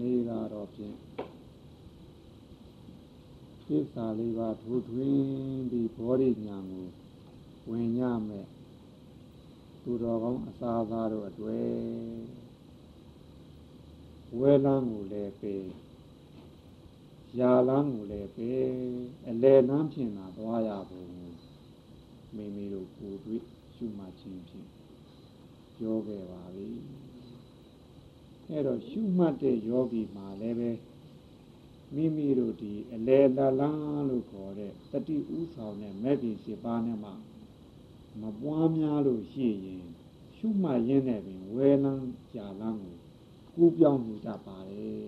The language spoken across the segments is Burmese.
နေ့ကတော့ဖြင့်သစ္စာလေးပါးထိုးထွင်းပြီးဘောဓိညာကိုဝင်ရမယ်သူတော်ကောင်းအစာသားတို့အတွေ့ဝဲလန်းကိုလည်းပေးရာလန်းကိုလည်းပေးအလဲလန်းဖြင့်သာသွားရဖို့မိမိတို့ကိုယ်တွေ့ရှုမှတ်ခြင်းဖြင့်ပြောခဲ့ပါပြီ အဲ့တော့ရှုမှတ်တဲ့ယောဂီမှာလည်းပဲမိမိတို့ဒီအလေလလန်းလို့ခေါ်တဲ့တတိဥဆောင်တဲ့မဲ့ဒီစေပါးနဲ့မှမပွားများလို့ရှိရင်ရှုမှတ်ရင်းနဲ့ပင်ဝဲလန်းကြာလန်းကိုကူးပြောင်းနေတတ်ပါတယ်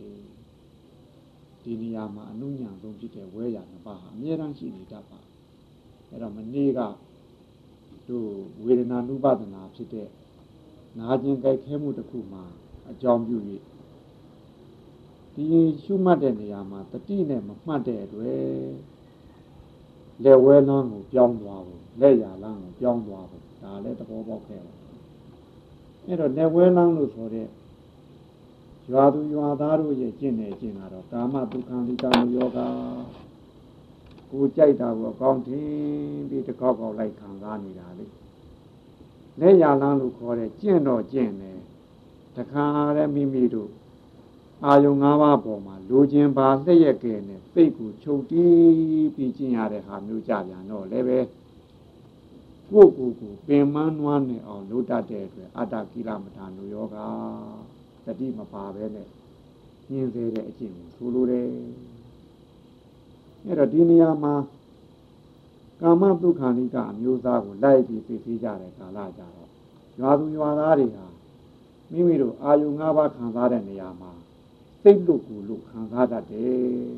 ဒီနေရာမှာအနုညာဆုံးဖြစ်တဲ့ဝဲရနှစ်ပါးဟာအမြဲတမ်းရှိနေတတ်ပါအဲ့တော့မနေ့ကတို့ဝေဒနာနုပဒနာဖြစ်တဲ့နာကျင်ကြိုက်ခဲမှုတစ်ခုမှာ အကြောင်းပြု၍ဒီရှုမှတ်တဲ့နေရာမှာတတိနဲ့မမှတ်တဲ့အတွက်လက်ဝဲလမ်းကိုပြောင်းသွားဖို့လက်ရလမ်းကိုပြောင်းသွားဖို့ဒါလည်းသဘောပေါက်ခဲ့ပါအဲ့တော့လက်ဝဲလမ်းလို့ဆိုတဲ့ရွာသူရွာသားတို့ရဲ့ကျင့်နေကျင့်တာတော့ကာမဒုက္ခလိကာမယောဂကိုကြိုက်တာကိုအကောင်းထင်းပြီးတစ်ခေါက်ခေါက်လိုက်ခံစားနေတာလေလက်ရလမ်းလို့ခေါ်တဲ့ကျင့်တော့ကျင့်တယ် တခါတည်းမိမိတို့အာယုံ၅ပါးပေါ်မှာလိုချင်ပါလျက်ရက်ကဲနဲ့ပိတ်ကိုချုပ်တီးပြီးကျင့်ရတဲ့ဟာမျိုးကြပြန်တော့လည်းပဲကိုယ့်ကိုယ်ကိုပင်မနွားနေအောင်လုပ်တတ်တဲ့အတွက်အတ္တကိလမထာနုယောဂတတိမပါပဲနဲ့ညင်းသေးတဲ့အကျင့်ကိုဆိုလိုတယ်အဲ့တော့ဒီနေရာမှာကာမဒုက္ခဏိကအမျိုးသားကိုလိုက်ပြီးသိသိကြတဲ့ကာလကြတော့ရွာသူရွာသားတွေဟာ မိမိတို့အာယု၅ပါးခံစားတဲ့နေရာမှာစိတ်လွတ်ကိုလွတ်ခံစားတတ်တယ်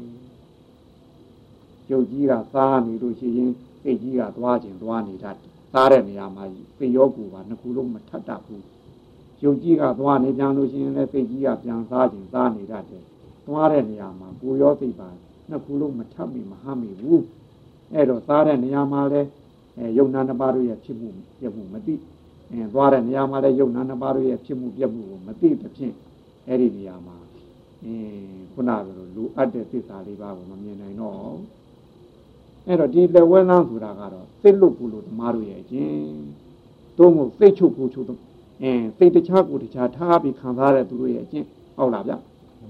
။ကျုပ်ကြီးကစားနေလို့ရှိရင်စိတ်ကြီးကသွားခြင်းသွားနေတတ်တယ်။စားတဲ့နေရာမှာစိတ်ရောကိုယ်ပါနှစ်ခုလုံးမထပ်တတ်ဘူး။ကျုပ်ကြီးကသွားနေပြန်လို့ရှိရင်လည်းစိတ်ကြီးကပြန်စားခြင်းစားနေတတ်တယ်။သွားတဲ့နေရာမှာကိုယ်ရောစိတ်ပါနှစ်ခုလုံးမထပ်မိမဟမိဘူး။အဲ့တော့စားတဲ့နေရာမှာလည်းအဲယုံနာနှစ်ပါးတို့ရဲ့ဖြစ်မှုပြမှုမသိ အဲသွားတဲ့နေရာမှာလည်းယုံနာနှစ်ပါးတို့ရဲ့ဖြစ်မှုပြမှုကိုမသိတဲ့ဖြင့်အဲ့ဒီနေရာမှာအင်းခုနကလိုလူအပ်တဲ့သစ္စာလေးပါးကိုမမြင်နိုင်တော့အဲ့တော့ဒီလက်ဝဲလန်းဆိုတာကတော့စိတ်လွတ်ဘူးလို့ဓမ္မတို့ရဲ့အချင်းသို့မဟုတ်စိတ်ချုပ်ဘူးချုပ်တော့အင်းစိတ်တခြားကိုတခြားထားပြီးခံစားတဲ့သူတို့ရဲ့အချင်းဟုတ်လားဗျ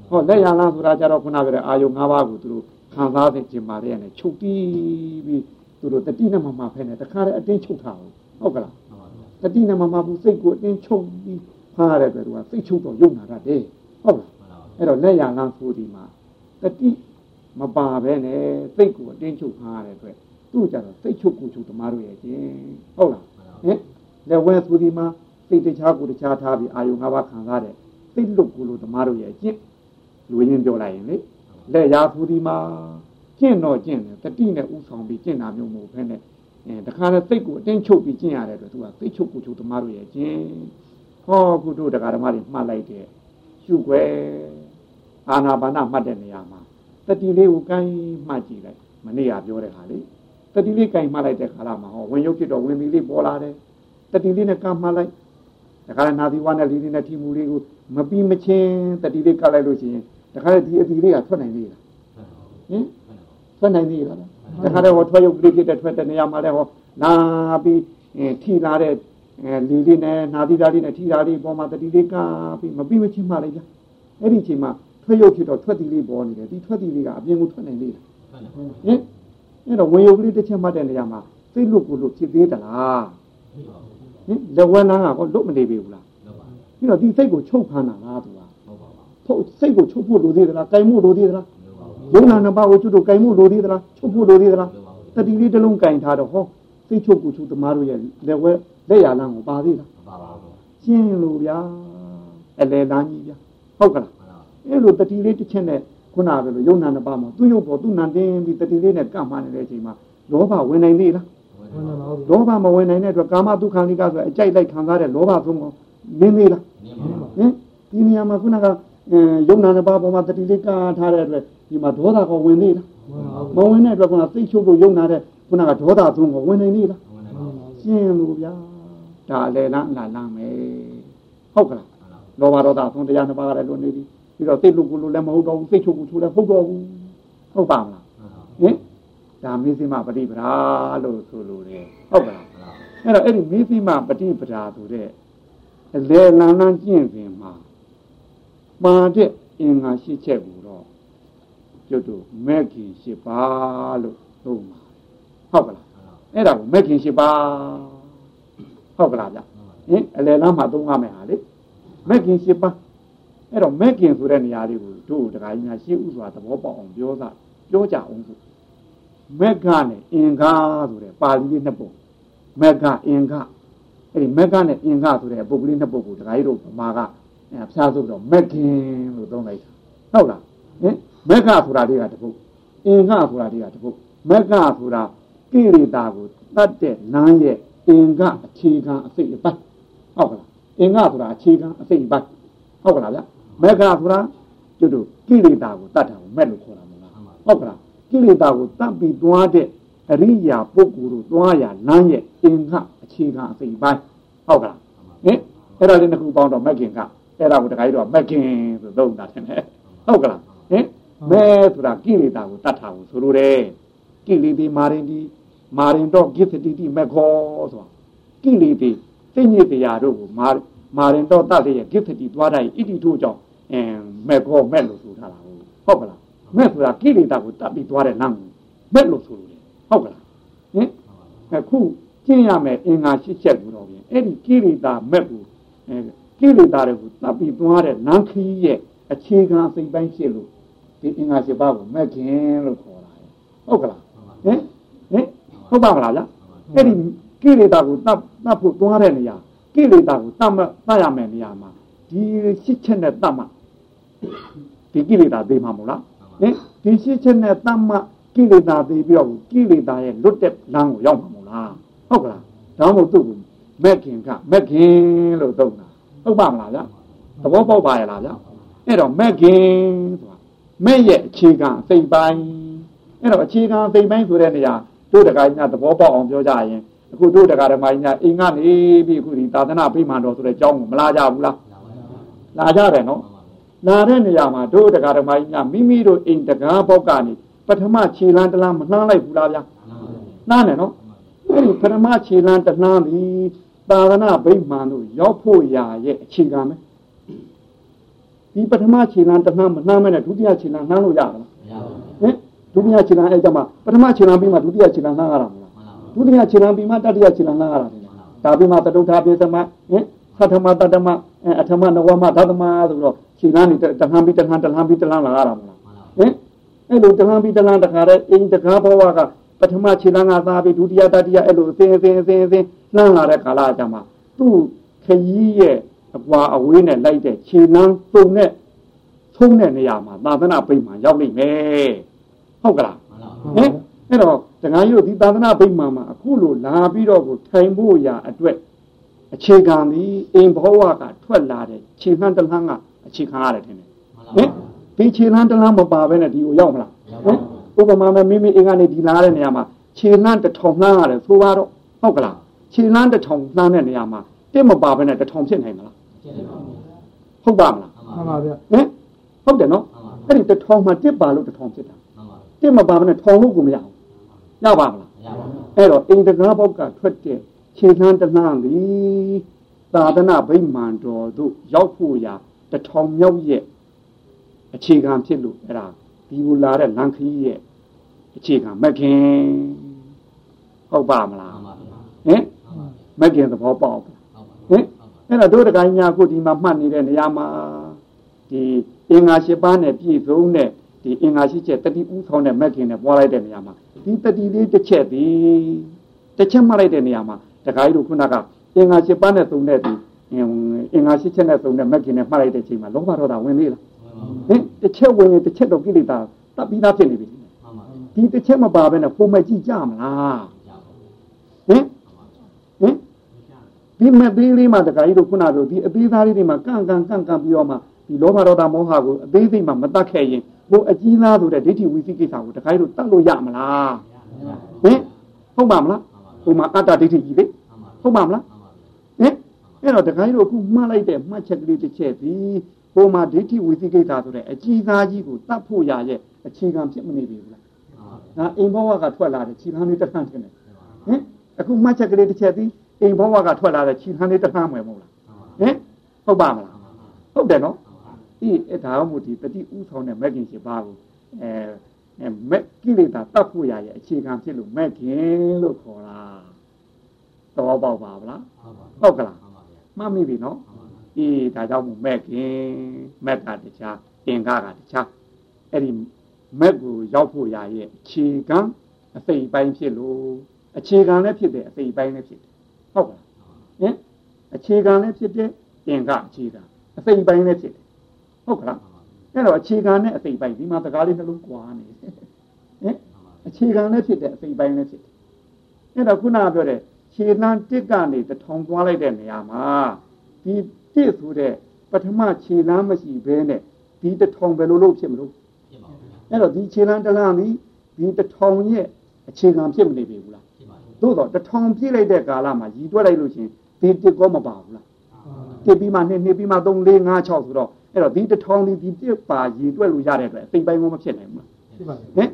ဟောလက်ရလန်းဆိုတာကြတော့ခုနကလည်းအာယု၅ပါးကိုသူတို့ခံစားတဲ့ကျင်ပါတဲ့နဲ့ချုပ်တီးပြီးသူတို့တတိနဲ့မမဖဲနဲ့တခါတည်းအတင်းချုပ်ထားအောင်ဟုတ်ကလား တတိနဲ့မမဘူးစိတ်ကိုအတင်းချုပ်ပြီးဖားရတဲ့အတွက်သူကစိတ်ချုပ်တော့ယုံနာတတ်တယ်ဟုတ်လားအဲ့တော့လက်ရလန်းဆိုဒီမှာတတိမပါပဲနဲ့စိတ်ကိုအတင်းချုပ်ထားရတဲ့အတွက်သူ့ကြတော့စိတ်ချုပ်ကိုချုပ်သမားတို့ရဲ့ချင်းဟုတ်လားဟင်လက်ဝဲဆိုဒီမှာစိတ်တခြားကိုတခြားထားပြီးအာယု၅ပါးခံစားတဲ့စိတ်လွတ်ကိုလို့သမားတို့ရဲ့ချင်းလူရင်းပြောလိုက်ရင်လေလက်ရာဆိုဒီမှာကျင့်တော့ကျင့်တယ်တတိနဲ့ဥဆောင်ပြီးကျင့်တာမျိုးမဟုတ်ဘဲနဲ့ အဲတခါလဲစိတ်ကိုအတင်းချုပ်ပြီးကျင့်ရတဲ့အတွက်သူကစိတ်ချုပ်ကိုချုပ်သမားတို့ရဲ့ချင်းဟောကုတို့တရားဓမ္မတွေမှတ်လိုက်တဲ့ရှုွယ်အာနာပါနမှတ်တဲ့နေရာမှာတတိလေးကိုကိုင်းမှတ်ကြည့်လိုက်မနေ့ကပြောတဲ့ဟာလေတတိလေးကိုင်းမှတ်လိုက်တဲ့ခါလာမှာဟောဝင်ရုပ်ဖြစ်တော့ဝင်ပြီးလေးပေါ်လာတယ်တတိလေးနဲ့ကမ်းမှတ်လိုက်တခါနာသီဝါနဲ့လေးလေးနဲ့ထီမူလေးကိုမပြီးမချင်းတတိလေးကပ်လိုက်လို့ရှိရင်တခါဒီအတီလေးကထွက်နိုင်သေးလားဟင်ထွက်နိုင်သေးလား တခါတော့ဟောထွက်ရုပ်ကလေးဖြစ်တဲ့ထွက်တဲ့နေရာမှာလည်းဟောနာပြီးထီလာတဲ့အဲလီလေးနဲ့နာသီသားလေးနဲ့ထီလာလေးပေါ်မှာတတိလေးကပြီးမပြီးမချင်းမှလိုက်ကြအဲ့ဒီအချိန်မှာထွက်ရုပ်ဖြစ်တော့ထွက်တီလေးပေါ်နေတယ်ဒီထွက်တီလေးကအပြင်ကိုထွက်နိုင်သေးလားဟင်အဲ့တော့ဝင်ရုပ်ကလေးတစ်ချက်မှတ်တဲ့နေရာမှာစိတ်လွတ်ကိုလွတ်ဖြစ်သေးသလားဟင်လက်ဝဲနာကလွတ်မနေပြီဘူးလားပြီးတော့ဒီစိတ်ကိုချုပ်ခမ်းတာလားသူကထုတ်စိတ်ကိုချုပ်ဖို့လိုသေးသလားကြိုင်မှုလိုသေးသလား ယုံနာနှစ်ပါးကိုကျွတ်တို့ကြိုင်မှုလိုသေးသလားချုပ်ဖို့လိုသေးသလားတတိလေးတစ်လုံးကြိုင်ထားတော့ဟောစိတ်ချုပ်ကိုချုပ်သမားတို့ရဲ့လက်ဝဲလက်ရလန်းကိုပါသေးလားမပါပါဘူးရှင်းလို့ဗျာအလေတန်းကြီးဗျာဟုတ်ကလားအဲ့လိုတတိလေးတစ်ချက်နဲ့ခုနကလိုယုံနာနှစ်ပါးမှာသူ့ရုပ်ပေါ်သူ့နံတင်းပြီးတတိလေးနဲ့ကပ်မှနေတဲ့အချိန်မှာလောဘဝင်နိုင်သေးလားလောဘမဝင်နိုင်တဲ့အတွက်ကာမဒုက္ခနိကဆိုအကြိုက်လိုက်ခံစားတဲ့လောဘသုံးကိုနင်းသေးလားဟင်ဒီနေရာမှာခုနကယုံနာနှစ်ပါးပေါ်မှာတတိလေးကထားတဲ့အတွက် ဒီမှာဒေါသကဝင်သေးလားမဝင်တဲ့အတွက်ခုနသိချုပ်လို့ယုံနာတဲ့ခုနကဒေါသသုံးကိုဝင်နိုင်သေးလားရှင်းလို့ဗျာဒါလည်းလားလားလားမယ်ဟုတ်ကလားလောဘဒေါသသုံးတရားနှစ်ပါးကလည်းလွန်နေပြီပြီးတော့စိတ်လူကူလူလည်းမဟုတ်တော့ဘူးစိတ်ချုပ်ကူချိုးလည်းဟုတ်တော့ဘူးဟုတ်ပါမလားဟင်ဒါမေးစိမပฏิပဒါလို့ဆိုလို့တယ်ဟုတ်ပါလားအဲ့တော့အဲ့ဒီမေးစိမပฏิပဒါဆိုတဲ့အလေလန်းလန်းကျင့်စဉ်မှာမှာတဲ့အင်္ဂါရှိချက်ကိုတော့ ကျွတ်တို့မက်ခင်ရှိပါလို့သုံးပါဟုတ်ကလားအဲ့ဒါကိုမက်ခင်ရှိပါဟုတ်ကလားဗျဟင်အလယ်လမ်းမှာသုံးရမယ်ဟာလေမက်ခင်ရှိပါအဲ့တော့မက်ခင်ဆိုတဲ့နေရာလေးကိုတို့တခါကြီးများရှေ့ဥစွာသဘောပေါက်အောင်ပြောတာပြောကြအောင်ဆိုမက်ကနဲ့အင်္ဂါဆိုတဲ့ပါဠိလေးနှစ်ပုဒ်မက်ကအင်္ဂါအဲ့ဒီမက်ကနဲ့အင်္ဂါဆိုတဲ့ပုဂ္ဂလိနှစ်ပုဒ်ကိုတခါကြီးတို့ဗမာကအဲဖျားစုတော့မက်ကင်လို့သုံးလိုက်တာဟုတ်လားဟင် မက်ကဆိုတာလေးကတပုဒ်အင်္ဂါဆိုတာလေးကတပုဒ်မက်ကဆိုတာကိရိတာကိုတတ်တဲ့နားရဲ့အင်္ဂအခြေခံအစိတ်အပိုင်းဟုတ်ကလားအင်္ဂဆိုတာအခြေခံအစိတ်အပိုင်းဟုတ်ကလားဗျမက်ကဆိုတာကျွတ်တို့ကိရိတာကိုတတ်တာကိုမက်လို့ခေါ်တာမလားဟုတ်ကလားကိလေသာကိုတတ်ပြီးသွားတဲ့အရိယာပုဂ္ဂိုလ်တို့သွားရလမ်းရဲ့အင်္ဂအခြေခံအစိတ်ပိုင်းဟုတ်ကလားဟင်အဲ့ဒါလေးတစ်ခုပေါင်းတော့မက်ကင်ကအဲ့ဒါကိုတခါကြီးတော့မက်ကင်ဆိုသုံးတာတယ်ဟုတ်ကလားဟင် မဲဆိုတာကိလေသာကိုတတ်တာကိုဆိုလိုတယ်ကိလေသာမာရင်ဒီမာရင်တော့ကိသတိတိမက်ခောဆိုတာကိလေသာသိညစ်တရားတို့ကိုမာမာရင်တော့တတ်တဲ့ကိသတိသွားတိုင်းဣတိတို့ကြောင့်အင်းမက်ခောမက်လို့ဆိုထားတာဟုတ်ကလားမက်ဆိုတာကိလေသာကိုတတ်ပြီးသွားတဲ့လမ်းကိုမက်လို့ဆိုလိုတယ်ဟုတ်ကလားဟင်အခုကျင့်ရမယ်အင်္ဂါရှိချက်ကိုတော့ပြင်အဲ့ဒီကိလေသာမက်ကိုအဲကိလေသာတွေကိုတတ်ပြီးသွားတဲ့လမ်းခီးရဲ့အခြေခံစိတ်ပိုင်းဖြစ်လို့ ဒီအင်္ဂါရှိပါကိုမက်ခင်လို့ခေါ်တာဟုတ်ကလားဟင်ဟင်ဟုတ်ပါမလားဗျအဲ့ဒီကိလေသာကိုတတ်တတ်ဖို့သွားတဲ့နေရာကိလေသာကိုတတ်မတတ်ရမယ်နေရာမှာဒီရှိချက်နဲ့တတ်မှဒီကိလေသာသိမှာမဟုတ်လားဟင်ဒီရှိချက်နဲ့တတ်မှကိလေသာသိပြီးတော့ကိလေသာရဲ့လွတ်တဲ့လမ်းကိုရောက်မှာမဟုတ်လားဟုတ်ကလားဒါမှမဟုတ်သူ့ကိုမက်ခင်ကမက်ခင်လို့သုံးတာဟုတ်ပါမလားဗျသဘောပေါက်ပါရဲ့လားဗျအဲ့တော့မက်ခင်ဆိုတာ မက်ရဲ့အခြေခံအစိတ်ပိုင်းအဲ့တော့အခြေခံအစိတ်ပိုင်းဆိုတဲ့နေရာတို့တကားကြီးများသဘောပေါက်အောင်ပြောကြရင်အခုတို့တကားဓမ္မကြီးများအိမ်ကနေပြီးအခုဒီသာသနာ့ဖိမှန်တော်ဆိုတဲ့အကြောင်းကိုမလာကြဘူးလားလာကြတယ်နော်လာတဲ့နေရာမှာတို့တကားဓမ္မကြီးများမိမိတို့အိမ်တကားပေါက်ကနေပထမခြေလမ်းတလားမနှမ်းလိုက်ဘူးလားဗျာနှမ်းတယ်နော်အဲ့ဒီပထမခြေလမ်းတနှမ်းပြီးသာသနာ့ဗိမာန်တို့ရောက်ဖို့ရာရဲ့အခြေခံပဲ ဒီပထမခြေလမ်းတနှမ်းမနှမ်းမဲနဲ့ဒုတိယခြေလမ်းနှမ်းလို့ရလားမရဘူးဟင်ဒုတိယခြေလမ်းအဲ့ကြမှာပထမခြေလမ်းပြီးမှဒုတိယခြေလမ်းနှမ်းရတာမလားဒုတိယခြေလမ်းပြီးမှတတိယခြေလမ်းနှမ်းရတာဒါပြီးမှတတုထာပိသမဟင်သတ္တမတတ္တမအထမနဝမသတ္တမဆိုတော့ခြေလမ်းနေတလှမ်းပြီးတလှမ်းတလှမ်းပြီးတလှမ်းလာရတာမလားဟင်အဲ့လိုတလှမ်းပြီးတလှမ်းတခါတည်းအိမ်တကားဘဝကပထမခြေလမ်းကသားပြီးဒုတိယတတိယအဲ့လိုအစဉ်အစဉ်အစဉ်အစဉ်လှမ်းလာတဲ့ကာလအကြမှာသူ့ခရီးရဲ့ အပွားအဝေးနဲ့လိုက်တဲ့ခြေလမ်းပုံနဲ့သုံးတဲ့နေရာမှာသာသနာပိမှန်ရောက်လိမ့်မယ်ဟုတ်ကလားဟင်အဲ့တော့တခါကြီးတို့ဒီသာသနာပိမှန်မှာအခုလိုလာပြီးတော့ကိုထိုင်ဖို့ရာအတွက်အခြေခံဒီအိမ်ဘဝကထွက်လာတဲ့ခြေလှမ်းတလှမ်းကအခြေခံရတယ်ထင်တယ်ဟင်ဒီခြေလှမ်းတလှမ်းမပါဘဲနဲ့ဒီကိုရောက်မလားဟင်ဥပမာမဲ့မိမိအိမ်ကနေဒီလာတဲ့နေရာမှာခြေလှမ်းတစ်ထောင်လှမ်းရတယ်ဆိုပါတော့ဟုတ်ကလားခြေလှမ်းတစ်ထောင်လှမ်းတဲ့နေရာမှာတစ်မပါဘဲနဲ့တစ်ထောင်ဖြစ်နိုင်မလား ဟုတ်ပါမလားမှန်ပါဗျဟင်ဟုတ်တယ်နော်အဲ့ဒီတစ်ထောင်မှာတစ်ပါလို့တစ်ထောင်ဖြစ်တာတစ်မပါဘဲနဲ့ထောင်လို့ကိုမရဘူးရပါမလားမရပါဘူးအဲ့တော့အိမ်တကားဘောက်ကထွက်တဲ့ခြေလှမ်းတလှမ်းလီသာသနာဗိမာန်တော်တို့ရောက်ဖို့ရာတထောင်မြောက်ရဲ့အခြေခံဖြစ်လို့အဲ့ဒါဒီလိုလာတဲ့လန်ခီးရဲ့အခြေခံမခင်ဟုတ်ပါမလားဟင်မခင်သဘောပေါက်ဟင် အဲ့တော့တို့တကိုင်းများခုဒီမှာမှတ်နေတဲ့နေရာမှာဒီအင်္ဂါ၈ပါးနဲ့ပြည့်စုံတဲ့ဒီအင်္ဂါရှိချက်တတိဥဆောင်တဲ့မခင်နဲ့ပွားလိုက်တဲ့နေရာမှာဒီတတိလေးတစ်ချက်ဒီတစ်ချက်မှတ်လိုက်တဲ့နေရာမှာတခါကြီးတို့ခုနကအင်္ဂါ၈ပါးနဲ့သုံးတဲ့ဒီအင်္ဂါ၈ချက်နဲ့သုံးတဲ့မခင်နဲ့မှတ်လိုက်တဲ့အချိန်မှာလောဘဒေါသဝင်သေးလားဟင်တစ်ချက်ဝင်ရင်တစ်ချက်တော့ကိလေသာတပ်ပြီးသားဖြစ်နေပြီဒီတစ်ချက်မပါဘဲနဲ့ပုံမကြည့်ကြမလားဟင်ဟင် ဒီမသေးလေးမှာတခါကြီးတို့ခုနကဒီအသေးသားလေးတွေမှာကန့်ကန့်ကန့်ကန့်ပြီးတော့မှဒီလောဘဒေါသမောဟကိုအသေးစိတ်မှမတတ်ခဲ့ရင်ဟိုအကြီးသားဆိုတဲ့ဒိဋ္ဌိဝိသိကိစ္စကိုတခါကြီးတို့တတ်လို့ရမလားဟင်ဟုတ်ပါမလားဟိုမှာအတ္တဒိဋ္ဌိကြီးလေဟုတ်ပါမလားဟင်အဲ့တော့တခါကြီးတို့အခုမှတ်လိုက်တဲ့မှတ်ချက်ကလေးတစ်ချက်ဒီဟိုမှာဒိဋ္ဌိဝိသိကိစ္စဆိုတဲ့အကြီးသားကြီးကိုတတ်ဖို့ရရဲ့အခြေခံဖြစ်မနေပြီဘူးလားဒါအိမ်ဘဝကထွက်လာတဲ့ခြေခံလေးတစ်ခါတင်တယ်ဟင်အခုမှတ်ချက်ကလေးတစ်ချက်ပြီး အိမ်ဘဝကထွက်လာတဲ့ခြေခံလေးတစ်ခါမှွယ်မဟုတ်လားဟင်ဟုတ်ပါမလားဟုတ်တယ်နော်ဒီအဲဒါမှမဟုတ်ဒီတတိဥဆောင်တဲ့မဂ္ဂင်ရှိပါကိုအဲအဲမက်ကိလေသာတတ်ဖို့ရရဲ့အခြေခံဖြစ်လို့မက်ခင်လို့ခေါ်တာတော်ပေါက်ပါဗလားဟုတ်ကလားမှတ်မိပြီနော်အေးဒါကြောင့်မို့မက်ခင်မက်ကတခြားအင်္ဂါကတခြားအဲ့ဒီမက်ကိုရောက်ဖို့ရရဲ့အခြေခံအစိတ်ပိုင်းဖြစ်လို့အခြေခံလည်းဖြစ်တယ်အစိတ်ပိုင်းလည်းဖြစ်တယ် ဟုတ်ကလားဟင်အခြေခံလည်းဖြစ်တယ်အင်္ဂါအခြေခံအစိတ်ပိုင်းလည်းဖြစ်တယ်ဟုတ်ကလားအဲ့တော့အခြေခံနဲ့အစိတ်ပိုင်းဒီမှာစကားလေးနှလုံးကွာနေဟင်အခြေခံလည်းဖြစ်တယ်အစိတ်ပိုင်းလည်းဖြစ်တယ်အဲ့တော့ခုနပြောတဲ့ခြေလမ်းတစ်ကနေတထောင်သွားလိုက်တဲ့နေရာမှာဒီတစ်ဆိုတဲ့ပထမခြေလမ်းမရှိဘဲနဲ့ဒီတထောင်ဘယ်လိုလုပ်ဖြစ်မလို့ဖြစ်ပါဘူးအဲ့တော့ဒီခြေလမ်းတလမ်းဒီဒီတထောင်ရဲ့အခြေခံဖြစ်မနေပြီဘူးလားဖြစ်ပါဘူး သို့တော့တထောင်ပြည့်လိုက်တဲ့ကာလမှာရည်တွက်လိုက်လို့ရှင်ဒီတစ်ကောမပါဘူးလားတစ်ပြီးမှနှစ်နှစ်ပြီးမှ3 4 5 6ဆိုတော့အဲ့တော့ဒီတထောင်ဒီဒီတစ်ပါရည်တွက်လို့ရတဲ့အတွက်အသိပိုင်းမဖြစ်နိုင်ဘူးလားဖြစ်ပါဘူးဟင်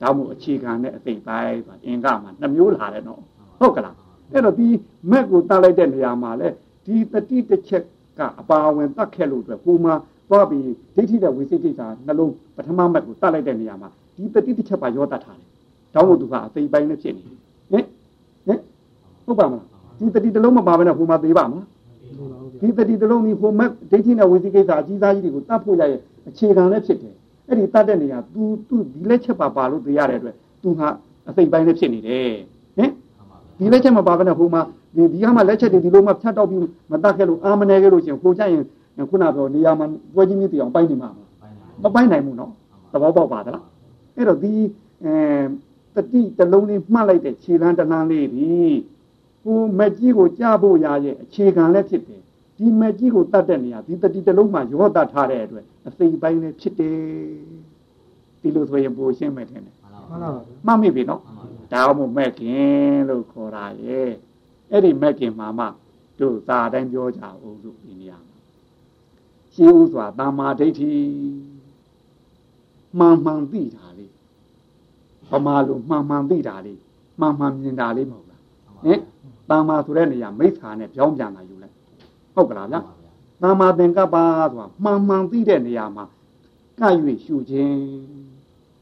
ဒါမှမဟုတ်အခြေခံနဲ့အသိပိုင်းပါအင်္ဂါမှာနှမျိုးလာတယ်နော်ဟုတ်ကလားအဲ့တော့ဒီမက်ကိုတတ်လိုက်တဲ့နေရာမှာလဲဒီတတိတစ်ချက်ကအပါဝင်တတ်ခဲ့လို့အတွက်ကိုမှသွားပြီးဒိဋ္ဌိတဲ့ဝိသိကိစ္စနှလုံးပထမမက်ကိုတတ်လိုက်တဲ့နေရာမှာဒီတတိတစ်ချက်ပါရောတတ်ထားတယ်။တောင်းဖို့သူကအသိပိုင်းနဲ့ဖြစ်နေတယ်။ ဟင်ဟင်ဟုတ်ပါမလားဒီတတိတစ်လုံးမပါဘဲနဲ့ဟိုမှာသေးပါမလားဒီတတိတစ်လုံးဒီဟိုမက်ဒိဋ္ဌိနဲ့ဝိသိကိစ္စအကြီးစားကြီးတွေကိုတတ်ဖို့ရရဲ့အခြေခံလည်းဖြစ်တယ်။အဲ့ဒီတတ်တဲ့နေရာ तू तू ဒီလက်ချက်ပါပါလို့သိရတဲ့အတွက် तू ဟာအသိပိုင်းနဲ့ဖြစ်နေတယ်။ဟင်ဒီလက်ချက်မပါဘဲနဲ့ဟိုမှာဒီဒီကမှလက်ချက်တွေဒီလိုမှဖြတ်တော့ပြီးမတတ်ခဲ့လို့အာမနေခဲ့လို့ရှင်ကိုကြရင်ခုနပြောနေရာမှာပွဲကြီးမြစ်တရားပိုင်းနေမှာမပိုင်းနိုင်ဘူးနော်သဘောပေါက်ပါသလားအဲ့တော့ဒီအဲ တတိတလုံးလေးမှတ်လိုက်တဲ့ခြေလမ်းတလမ်းလေးဒီကိုမက်ကြီးကိုကြားဖို့ရရဲ့အခြေခံလည်းဖြစ်တယ်ဒီမက်ကြီးကိုတတ်တဲ့နေရာဒီတတိတလုံးမှာရောတတ်ထားတဲ့အတွက်အစိပ်ပိုင်းလည်းဖြစ်တယ်ဒီလိုဆိုရင်ပိုရှင်းမယ်ထင်တယ်မှန်ပါပါမှတ်မိပြီနော်ဒါမှမမဲ့ခင်လို့ခေါ်တာရဲ့အဲ့ဒီမဲ့ခင်မှာမှတို့သာတိုင်းပြောကြအောင်လို့ဒီနေရာမှာရှင်းဥစွာတာမာဒိဋ္ဌိမှန်မှန်သိတာလေး ဗမာလိုမှန်မှန်သိတာလေးမှန်မှန်မြင်တာလေးမဟုတ်လားဟင်တာမာဆိုတဲ့နေရာမိစ္ဆာနဲ့ပြောင်းပြန်လာယူလိုက်ဟုတ်ကလားဗျတာမာသင်္ကပ္ပဆိုတာမှန်မှန်သိတဲ့နေရာမှာက၍ရှုခြင်း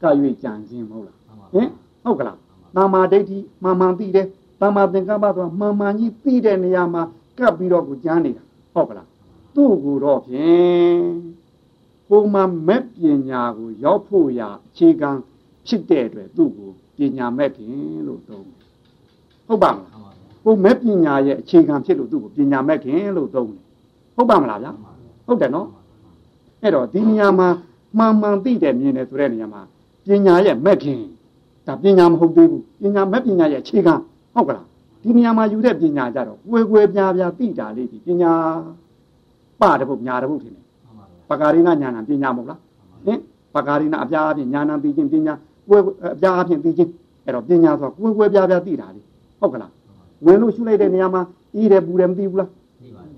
က၍ကြံခြင်းမဟုတ်လားဟင်ဟုတ်ကလားတာမာဒိဋ္ဌိမှန်မှန်သိတယ်တမ္မာသင်္ကပ္ပဆိုတာမှန်မှန်ကြီးသိတဲ့နေရာမှာကပ်ပြီးတော့ကိုကြားနေတာဟုတ်ကလားသူ့ကိုတော့ဖြင့်ပုံမှန်မဲ့ပညာကိုရောက်ဖို့ရအခြေခံ ဖြစ်တဲ့အတွက်သူ့ကိုပညာမဲ့ခင်လို့သုံးတယ်ဟုတ်ပါမလားကိုမဲ့ပညာရဲ့အခြေခံဖြစ်လို့သူ့ကိုပညာမဲ့ခင်လို့သုံးတယ်ဟုတ်ပါမလားဗျာဟုတ်တယ်နော်အဲ့တော့ဒီနေရာမှာမှန်မှန်သိတယ်မြင်တယ်ဆိုတဲ့နေရာမှာပညာရဲ့မဲ့ခင်ဒါပညာမဟုတ်သေးဘူးပညာမဲ့ပညာရဲ့အခြေခံဟုတ်ကလားဒီနေရာမှာယူတဲ့ပညာကြတော့ကွယ်ကွယ်ပြားပြားသိတာလေးဒီပညာပတပုတ်ညာတပုတ်ထင်တယ်ပကာရိနာညာနာပညာမဟုတ်လားဟင်ပကာရိနာအပြားအပြင်ညာနာသိခြင်းပညာ ကွယ်အပြားအပြင်သိခြင်းအဲ့တော့ပညာဆိုကွယ်ကွယ်ပြားပြားသိတာလေးဟုတ်ကလားဝင်လို့ရှုလိုက်တဲ့နေရာမှာအီးတယ်ပူတယ်မသိဘူးလား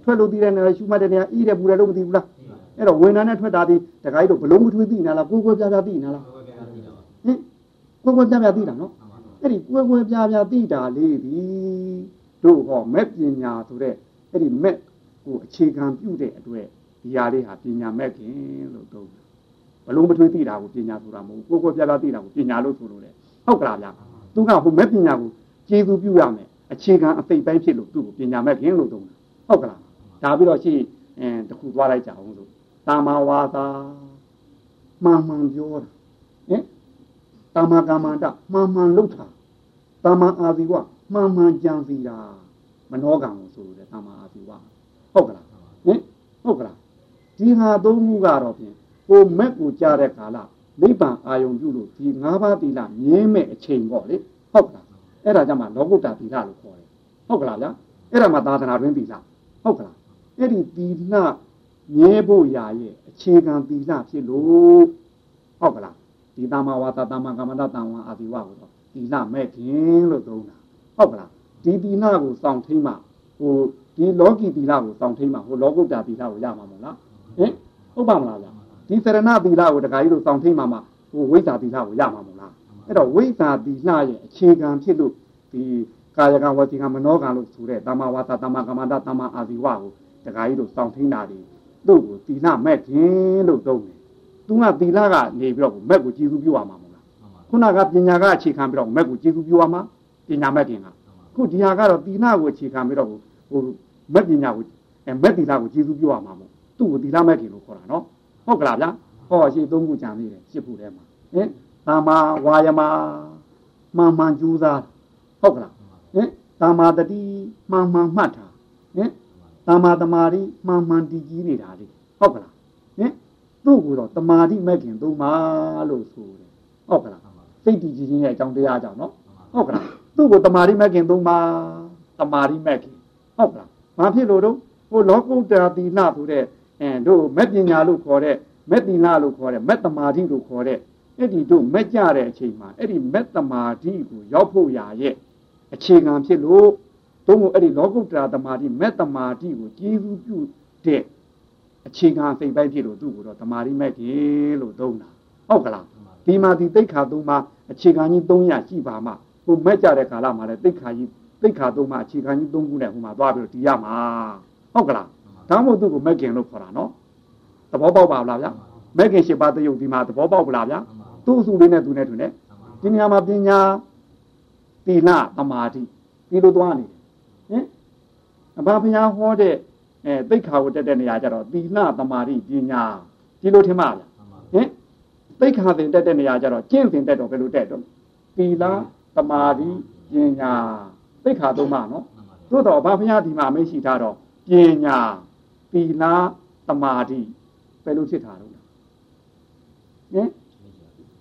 ထွက်လို့သိတဲ့နေရာရှုမှတ်တဲ့နေရာအီးတယ်ပူတယ်လို့မသိဘူးလားအဲ့တော့ဝင်နာနဲ့ထွက်တာဒီတခါကြီးတို့ဘလုံးမထွေးသိနေလားကွယ်ကွယ်ပြားပြားသိနေလားဟင်ကွယ်ကွယ်ပြားပြားသိတာနော်အဲ့ဒီကွယ်ကွယ်ပြားပြားသိတာလေးဒီတို့ဟောမဲ့ပညာဆိုတဲ့အဲ့ဒီမဲ့ကိုအခြေခံပြုတဲ့အတွက်ဒီဟာလေးဟာပညာမဲ့ခင်လို့သုံးတယ် ဘလုံးမထွေးသိတာကိုပညာဆိုတာမဟုတ်ကိုယ်ကိုယ်ပြပြသိတာကိုပညာလို့ဆိုလို့လေဟုတ်ကလားဗျာသူကဟိုမဲ့ပညာကိုကျေစုပြုရမယ်အခြေခံအသိပိုင်းဖြစ်လို့သူ့ကိုပညာမဲ့ခင်လို့သုံးတယ်ဟုတ်ကလားဒါပြီးတော့ရှိအဲတခုသွားလိုက်ကြအောင်ဆိုတာမဝါသာမှန်မှန်ပြောတာဟင်တာမကမ္မန္တမှန်မှန်လုပ်တာတာမအာဇီဝမှန်မှန်ကြံစီတာမနောကံကိုဆိုလို့လေတာမအာဇီဝဟုတ်ကလားဟင်ဟုတ်ကလားဒီဟာသုံးခုကတော့ဖြင့် ကိုမက်ကိုကြားတဲ့ကာလနိဗ္ဗာန်အာယုံပြုလို့ဒီ၅ပါးသီလမြင်းမဲ့အချိန်ပေါ့လေဟုတ်ကလားအဲ့ဒါကြောင့်မှလောကုတ္တသီလလို့ခေါ်တယ်ဟုတ်ကလားဗျာအဲ့ဒါမှသာသနာတွင်သီလဟုတ်ကလားအဲ့ဒီသီလမြဲဖို့ရာရဲ့အခြေခံသီလဖြစ်လို့ဟုတ်ကလားဒီတမဝါသတမကမ္မတတံဝါအာဒီဝကိုတော့သီလမဲ့ခင်လို့သုံးတာဟုတ်ကလားဒီသီလကိုစောင့်ထိမှဟိုဒီလောကီသီလကိုစောင့်ထိမှဟိုလောကုတ္တသီလကိုရမှာမဟုတ်လားဟင်ဟုတ်ပါမလားဗျ ဒီစရဏသီလကိုတခါကြီးတို့စောင့်ထိန်မှာမှာဟိုဝိဇ္ဇာသီလကိုရမှာမဟုတ်လားအဲ့တော့ဝိဇ္ဇာသီလရဲ့အခြေခံဖြစ်လို့ဒီကာယကံဝစီကံမနောကံလို့ဆိုတဲ့တမ္မာဝါစာတမ္မာကမ္မန္တတမ္မာအာဇီဝကိုတခါကြီးတို့စောင့်ထိန်တာဒီတို့ကိုသီလမဲ့ခြင်းလို့သုံးတယ်သူကသီလကနေပြီးတော့မက်ကိုကြည်စုပြုရမှာမဟုတ်လားခုနကပညာကအခြေခံပြီးတော့မက်ကိုကြည်စုပြုရမှာပညာမဲ့ခင်ကခုဒီဟာကတော့သီလကိုအခြေခံပြီးတော့ဟိုမက်ပညာကိုအဲမက်သီလကိုကြည်စုပြုရမှာမဟုတ်သူ့ကိုသီလမဲ့ခင်လို့ခေါ်တာနော် ဟုတ်ကလားဗျာဟောရှိသုံးခုကြံသေးတယ်ရှစ်ခုထဲမှာဟင်သာမာဝါယမမှန်မှန်ကြိုးစားဟုတ်ကလားဟင်သာမာတတိမှန်မှန်မှတ်တာဟင်သာမာတမာရီမှန်မှန်တည်ကြည်နေတာလေဟုတ်ကလားဟင်သူ့ကိုတော့တမာတိမဲ့ခင်သုံးပါလို့ဆိုတယ်ဟုတ်ကလားစိတ်တည်ကြည်ခြင်းရဲ့အကြောင်းတရားကြောင့်နော်ဟုတ်ကလားသူ့ကိုတမာတိမဲ့ခင်သုံးပါတမာတိမဲ့ခင်ဟုတ်ကလားဘာဖြစ်လို့တော့ဟိုလောကုတ္တရာတိနာဆိုတဲ့ အဲတို့မဲ့ပညာလို့ခေါ်တဲ့မဲ့တိနာလို့ခေါ်တဲ့မဲ့တမာတိလို့ခေါ်တဲ့အဲ့ဒီတို့မဲ့ကြတဲ့အချိန်မှာအဲ့ဒီမဲ့တမာတိကိုရောက်ဖို့ရာရဲ့အခြေခံဖြစ်လို့သို့မဟုတ်အဲ့ဒီလောကုတ္တရာတမာတိမဲ့တမာတိကိုကျေးဇူးပြုတဲ့အခြေခံစိတ်ပိုင်းဖြစ်လို့သူ့ကိုတော့တမာတိမဲ့ကြီးလို့သုံးတာဟုတ်ကလားဒီမှာဒီတိတ်ခါသုံးမှာအခြေခံကြီး300ရှိပါမှဟိုမဲ့ကြတဲ့ကာလမှာလည်းတိတ်ခါကြီးတိတ်ခါသုံးမှာအခြေခံကြီး3ခုနဲ့ဟိုမှာသွားပြီးတော့တီးရမှာဟုတ်ကလား ဒါမှမဟုတ်သူ့ကိုမဲ့ခင်လို့ခေါ်တာနော်သဘောပေါက်ပါလားဗျာမဲ့ခင်၈ပါးတယုတ်ဒီမှာသဘောပေါက်ပလားဗျာသူ့အစုလေးနဲ့သူနဲ့သူနဲ့ဒီနေရာမှာပညာသီလသမာဓိဒီလိုသွားနေတယ်ဟင်အဘဘုရားဟောတဲ့အဲသိက္ခာကိုတက်တဲ့နေရာကျတော့သီလသမာဓိပညာဒီလိုထင်ပါဗျာဟင်သိက္ခာသင်တက်တဲ့နေရာကျတော့ကျင့်သင်တက်တော့ဘယ်လိုတက်တော့သီလသမာဓိပညာသိက္ခာသုံးပါနော်သို့တော့ဘာဘုရားဒီမှာမရှိထားတော့ပညာ သီလသမာဓိဘယ်လိုဖြစ်တာတော့ဟင်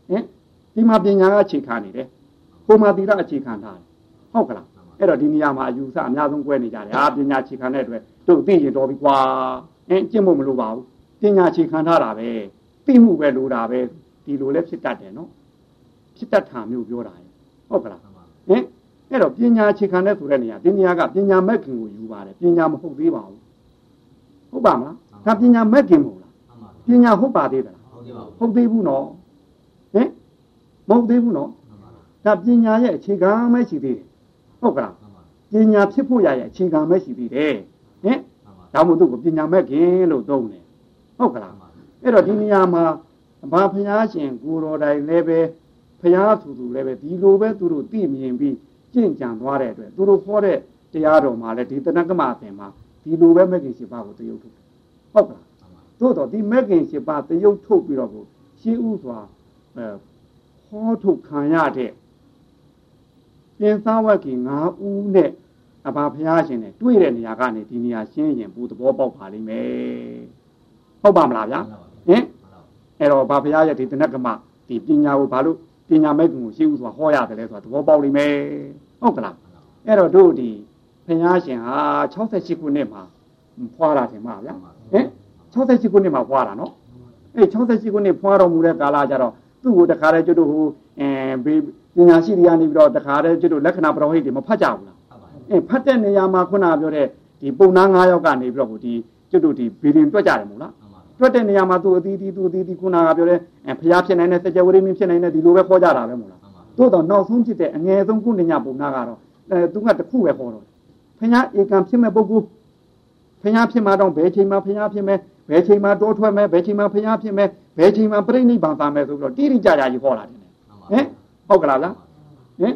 ဟင်ဒီမှာပညာကအခြေခံနေတယ်ဟိုမှာသီလအခြေခံထားတယ်ဟုတ်ကလားအဲ့တော့ဒီနေရာမှာအယူဆအများဆုံးကွဲနေကြတယ်ဟာပညာအခြေခံတဲ့အတွက်တို့သိရင်တော်ပြီကွာအင်းကျင့်ဖို့မလိုပါဘူးပညာအခြေခံထားတာပဲသိမှုပဲလိုတာပဲဒီလိုလဲဖြစ်တတ်တယ်နော်ဖြစ်တတ်တာမျိုးပြောတာဟုတ်ကလားဟင်အဲ့တော့ပညာအခြေခံတဲ့ဆိုတဲ့နေရာပညာကပညာမဲ့ခင်ကိုယူပါတယ်ပညာမဟုတ်သေးပါဘူး ဟုတ်ပါမလားဒါပညာမဲ့ခင်မဟုတ်လားပညာဟုတ်ပါသေးသလားဟုတ်သေးဘူးနော်ဟင်မဟုတ်သေးဘူးနော်ဒါပညာရဲ့အခြေခံမဲ့ရှိသေးတယ်ဟုတ်ကလားပညာဖြစ်ဖို့ရရဲ့အခြေခံမဲ့ရှိသေးတယ်ဟင်ဒါမှမဟုတ်သူ့ကိုပညာမဲ့ခင်လို့သုံးတယ်ဟုတ်ကလားအဲ့တော့ဒီနေရာမှာဘာဖျားရှင်ကိုတော်တိုင်လည်းပဲဖျားသူသူလည်းပဲဒီလိုပဲသူတို့သိမြင်ပြီးကြင့်ကြံသွားတဲ့အတွက်သူတို့ခေါ်တဲ့တရားတော်မှာလည်းဒီတဏ္ဍကမအပင်မှာ ဒီလိုပဲမဂ္ဂင်ရှိပါကိုတရုပ်ထုတ်ဟုတ်ကလားသို့တော့ဒီမဂ္ဂင်ရှိပါတရုပ်ထုတ်ပြီးတော့ကိုရှင်းဥစွာအဲဟောထုတ်ခံရတဲ့ပြင်စားဝက်ကငါးဦးနဲ့အဘာဖျားရှင်နဲ့တွေ့တဲ့နေရာကနေဒီနေရာရှင်းရင်ဘူးသဘောပေါက်ပါလိမ့်မယ်ဟုတ်ပါမလားဗျာဟင်အဲ့တော့ဘာဖျားရဲ့ဒီတဏ္ဍကမဒီပညာကိုဘာလို့ပညာမဲ့ကိုရှင်းဥစွာဟောရတယ်လဲဆိုတာသဘောပေါက်လိမ့်မယ်ဟုတ်ကလားအဲ့တော့တို့ဒီ ဖျားရှင်ဟာ68ခုနှစ်မှာဖွာတာထင်ပါဗျာဟင်68ခုနှစ်မှာဖွာတာနော်အေး68ခုနှစ်ဖွာတော်မူတဲ့ကာလကြတော့သူ့ကိုတခါတည်းကျွတ်တို့ဟိုအဲပညာရှိတွေကနေပြီးတော့တခါတည်းကျွတ်တို့လက္ခဏာပရောဟိတ်တွေမဖတ်ကြဘူးလားအေးဖတ်တဲ့နေရာမှာခုနပြောတဲ့ဒီပုံနာ9ယောက်ကနေပြီးတော့ဒီကျွတ်တို့ဒီဘီရင်တွက်ကြတယ်မို့လားတွက်တဲ့နေရာမှာသူအသီးသီးသူအသီးသီးခုနကပြောတဲ့ဖျားဖြစ်နိုင်တဲ့စကြဝဠာမင်းဖြစ်နိုင်တဲ့ဒီလိုပဲခေါ်ကြတာပဲမို့လားသို့တော့နောက်ဆုံးဖြစ်တဲ့အငယ်ဆုံးခုညပုံနာကတော့အဲသူကတခုပဲခေါ်တော့ ဖျားဧကံဖြစ်မဲ့ပုဂ္ဂိုလ်ဖျားဖြစ်မှာတော့ဘယ်ချိန်မှာဖျားဖြစ်မဲ့ဘယ်ချိန်မှာတိုးထွက်မဲ့ဘယ်ချိန်မှာဖျားဖြစ်မဲ့ဘယ်ချိန်မှာပြိဋိဘံသာမဲ့ဆိုပြီးတော့တိတိကျကျကြီးဟောလာတယ်ဟင်ဟုတ်ကလားလားဟင်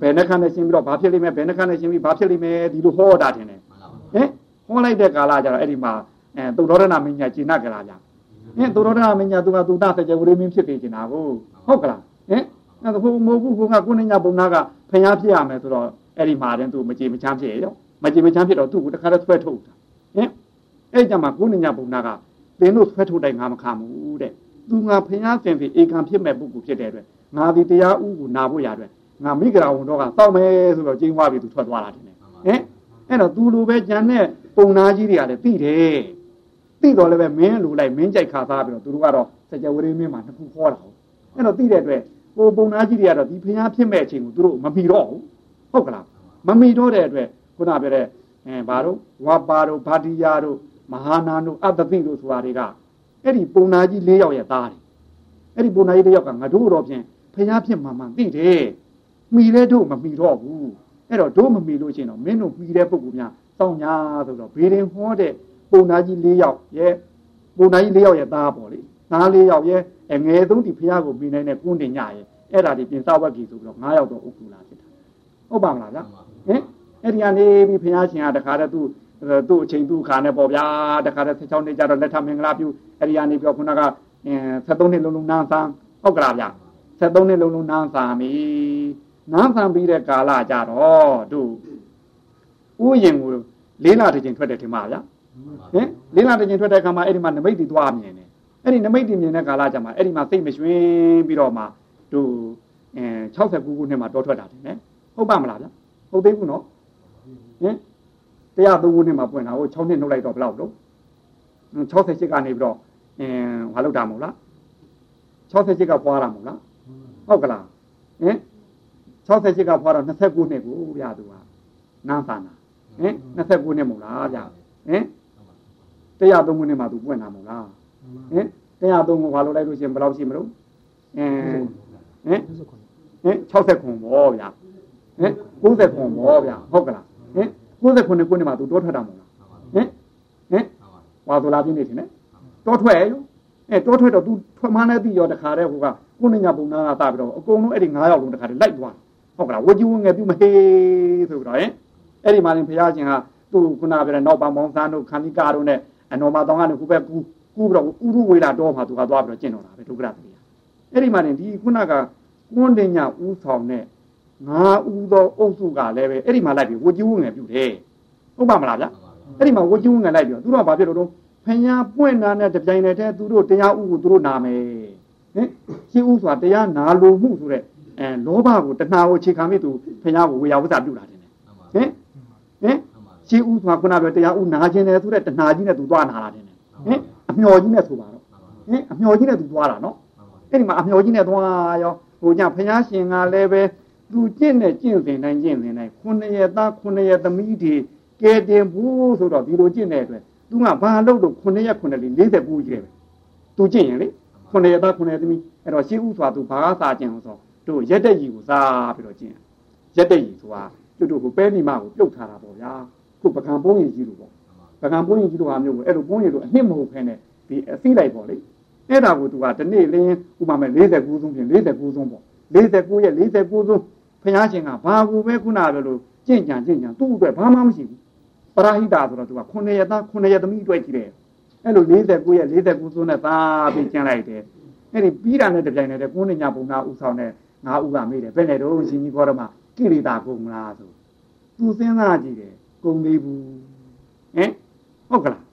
ဘယ်နှခါနဲ့ရှင်းပြီးတော့ဘာဖြစ်လိမ့်မယ်ဘယ်နှခါနဲ့ရှင်းပြီးဘာဖြစ်လိမ့်မယ်ဒီလိုဟောတာတင်တယ်ဟင်ဟောလိုက်တဲ့ကာလကျတော့အဲ့ဒီမှာအဲသုဒ္ဓရဏမင်းညာကျင့်နာကြလားဗျဟင်သုဒ္ဓရဏမင်းညာသူကသူတစကြဝဠာမင်းဖြစ်နေကျင်တာကိုဟုတ်ကလားဟင်အဲ့ဒါဘုံမဟုတ်ဘူးဘုံကကိုနေညာဘုံနာကဖျားဖြစ်ရမယ်ဆိုတော့အဲ့ဒီမှာတဲ့သူမကြည်မချမ်းဖြစ်ရော မကြည်မချမ်းဖြစ်တော့သူ့ကိုတခါတည်းဆွဲထုတ်တာဟင်အဲ့ကြမှာကိုနေညာဘုံနာကသင်တို့ဆွဲထုတ်တိုင်းငါမခံဘူးတဲ့သူငါဖျားစင်ပြီးဧကံဖြစ်မဲ့ပုဂ္ဂိုလ်ဖြစ်တဲ့အတွက်ငါဒီတရားဥကိုနာဖို့ရအတွက်ငါမိဂရာဝန်တော့ကစောက်မယ်ဆိုတော့ကျင်းသွားပြီသူထွက်သွားတာတင်တယ်ဟင်အဲ့တော့သူလိုပဲကြံတဲ့ပုံနာကြီးတွေကလည်းသိတယ်သိတော့လည်းပဲမင်းလိုလိုက်မင်းကြိုက်ခါသားပြီးတော့သူတို့ကတော့စကြဝဠာမင်းမှာနှစ်ခုခေါ်တာဟုတ်အဲ့တော့သိတဲ့အတွက်ဟိုပုံနာကြီးတွေကတော့ဒီဖျားဖြစ်မဲ့အချိန်ကိုသူတို့မမီတော့ဘူးဟုတ်ကလားမမီတော့တဲ့အတွက် ခုနပြောတဲ့အဲဘာတို့ဝါပါတို့ဗာတိယာတို့မဟာနာတို့အတ္တသိတို့ဆိုတာတွေကအဲ့ဒီပုံနာကြီး၄ယောက်ရဲ့သားတယ်အဲ့ဒီပုံနာကြီး၄ယောက်ကငါတို့တော့ဖြင့်ဖျားဖြစ်မှမှန်သိတယ်မိလဲတို့မမိတော့ဘူးအဲ့တော့တို့မမိလို့ချင်းတော့မင်းတို့မိတဲ့ပုဂ္ဂိုလ်များစောင့်ညာဆိုတော့ဘေးရင်ဟောတဲ့ပုံနာကြီး၄ယောက်ရဲ့ပုံနာကြီး၄ယောက်ရဲ့သားပေါ့လေသား၄ယောက်ရဲ့အငယ်ဆုံးဒီဖျားကိုမိနိုင်တဲ့ကုန်းတင်ညရဲ့အဲ့ဒါဒီပြင်စဝက်ကြီးဆိုပြီးတော့၅ယောက်တော့ဥက္ကူလာဖြစ်တာဟုတ်ပါမလားဗျဟင် အဲ့ဒီကနေပြီးဖျားရှင်ကတခါတည်းသူ့သူ့အချိန်သူ့ခါနဲ့ပေါ့ဗျာတခါတည်း16နှစ်ကြတော့လက်ထမင်္ဂလာပြုအဲ့ဒီကနေပြောခုနက73နှစ်လုံးလုံးနားဆန်းဟုတ်ကလားဗျ73နှစ်လုံးလုံးနားဆန်းပြီနားဆန်းပြီးတဲ့ကာလကြတော့တို့ဥယျင်ကိုလေးလာတစ်ချိန်ထွက်တယ်ထင်ပါဗျာဟင်လေးလာတစ်ချိန်ထွက်တဲ့အခါမှာအဲ့ဒီမှာနမိတ်တီသွားမြင်တယ်အဲ့ဒီနမိတ်တီမြင်တဲ့ကာလကြမှာအဲ့ဒီမှာစိတ်မရွှင်ပြီးတော့မှတို့အဲ69ခုနှစ်မှာတောထွက်တာတယ်နော်ဟုတ်ပါမလားဗျဟုတ်သေးဘူးနော် ဟင်103ခုနှစ်မှာပွင့်တာကို6နှစ်နှုတ်လိုက်တော့ဘယ်လောက်လို့68ကနေပြီးတော့အင်းဘာလုပ်တာမဟုတ်လား68ကပွားတာမဟုတ်လားဟုတ်ကလားဟင်68ကပွားတော့29နှစ်ကိုဗျာသူကနန်းဆန္နာဟင်29နှစ်မဟုတ်လားဗျာဟင်103ခုနှစ်မှာသူပွင့်တာမဟုတ်လားဟင်103ကိုဘာလုပ်လိုက်လို့ရှိရင်ဘယ်လောက်ရှိမလို့အင်းဟင်ဟင်60ခွန်ပေါ့ဗျာဟင်90ခွန်ပေါ့ဗျာဟုတ်ကလား ဟင်69ခုနှစ်မှာသူတောထွက်တာမဟုတ်လားဟင်ဟင်ဝါဆိုလာပြင်းနေတယ်နော်တောထွက်ရောအဲတောထွက်တော့သူထွက်မှန်းတဲ့ပြီးရောတခါတည်းဟိုကကိုနေညာပုံနာကစပြီးတော့အကုန်လုံးအဲ့ဒီ9ယောက်လုံးတခါတည်းလိုက်သွားဟုတ်ကလားဝကြီးဝငယ်ပြုမဟေးဆိုပြီးတော့ဟင်အဲ့ဒီမှာရင်ဘုရားရှင်ကသူ့ခုနပြောတဲ့နောက်ပံမောင်းဆန်းတို့ခန္ဒီကာတို့နဲ့အနော်မတောင်ကနေခုပဲကူကူပြီးတော့ဥရုဝေလာတော့မှသူကသွားပြီးတော့ကျင့်တော်တာပဲဒုက္ခရတည်းအဲ့ဒီမှာရင်ဒီခုနကကွန်းတင်ညာဥဆောင်တဲ့ ငါဥသောအုပ်စုကလည်းပဲအဲ့ဒီမှာလိုက်ပြီးဝကြီးဝငယ်ပြုတယ်ဟုတ်ပါမလားဗျအဲ့ဒီမှာဝကြီးဝငယ်လိုက်ပြီးတော့သူတို့ကဘာဖြစ်လို့တော့ဖညာပွင့်တာနဲ့တပြိုင်တည်းတည်းသူတို့တရားဥကိုသူတို့နာမယ်ဟင်ရှင်းဥဆိုတာတရားနာလိုမှုဆိုတဲ့အဲလောဘကိုတဏှာကိုခြေခံပြီးသူဖညာကိုဝေယဝသပြုတာတယ်ဟင်ဟင်ရှင်းဥဆိုတာခုနကတရားဥနာခြင်းတယ်ဆိုတဲ့တဏှာကြီးနဲ့သူသွားနာတာတယ်ဟင်အမျော်ကြီးနဲ့ဆိုပါတော့ဟင်အမျော်ကြီးနဲ့သူသွားတာနော်အဲ့ဒီမှာအမျော်ကြီးနဲ့သွားရောဟိုညဖညာရှင်ကလည်းပဲ သူကျင့်နဲ့ကျင့်စဉ်တိုင်းကျင့်စဉ်တိုင်းခုနှစ်ရက်သားခုနှစ်ရက်သမီးတွေကဲတင်ဘူးဆိုတော့ဒီလိုကျင့်တဲ့အတွက်သူကဘာလို့လို့ခုနှစ်ရက်ခုနှစ်လေး49ကြီးတယ်ပဲသူကျင့်ရင်လေခုနှစ်ရက်သားခုနှစ်ရက်သမီးအဲ့တော့ရှင်းဥစွာသူဘာသာကျင့်အောင်ဆိုတို့ရက်တဲ့ကြီးကိုစားပြီးတော့ကျင့်ရက်တဲ့ကြီးဆိုတာတို့တို့ကိုပဲနေမကိုပြုတ်ထားတာပေါ့ဗျာခုပကံပုံးရင်ကြီးလို့ပေါ့ပကံပုံးရင်ကြီးလို့ဟာမျိုးကိုအဲ့လိုပုံးရင်လို့အနှစ်မဟုတ်ခဲနဲ့ဒီအသိလိုက်ပေါ့လေအဲ့ဒါကိုသူကဒီနေ့လင်းဥပမာမဲ့49ဆုံးပြင်49ဆုံးပေါ့49ရက်49ဆုံး ဖះရှင်ကဘာကူပဲခုနပြောလို့ကြင့်ကြံကြင့်ကြံသူ့အတွက်ဘာမှမရှိဘူးပရာဟိတာဆိုတော့သူက9ရက်သား9ရက်သမီးအတွက်ကြီးတယ်အဲ့လို49ရက်49ဆုံးနဲ့သားပြီးကျန်လိုက်တယ်အဲ့ဒီပြီးတာနဲ့တပြိုင်နက်တည်းကိုးနေညာပုံနာဥဆောင်တဲ့ငါဥကမေးတယ်ဘယ်နဲ့တော့ရှင်ကြီးခေါ်တော့မှကိလေသာကုန်လားဆိုသူစဉ်းစားကြည့်တယ်ကုန်သေးဘူးဟင်ဟုတ်ကလား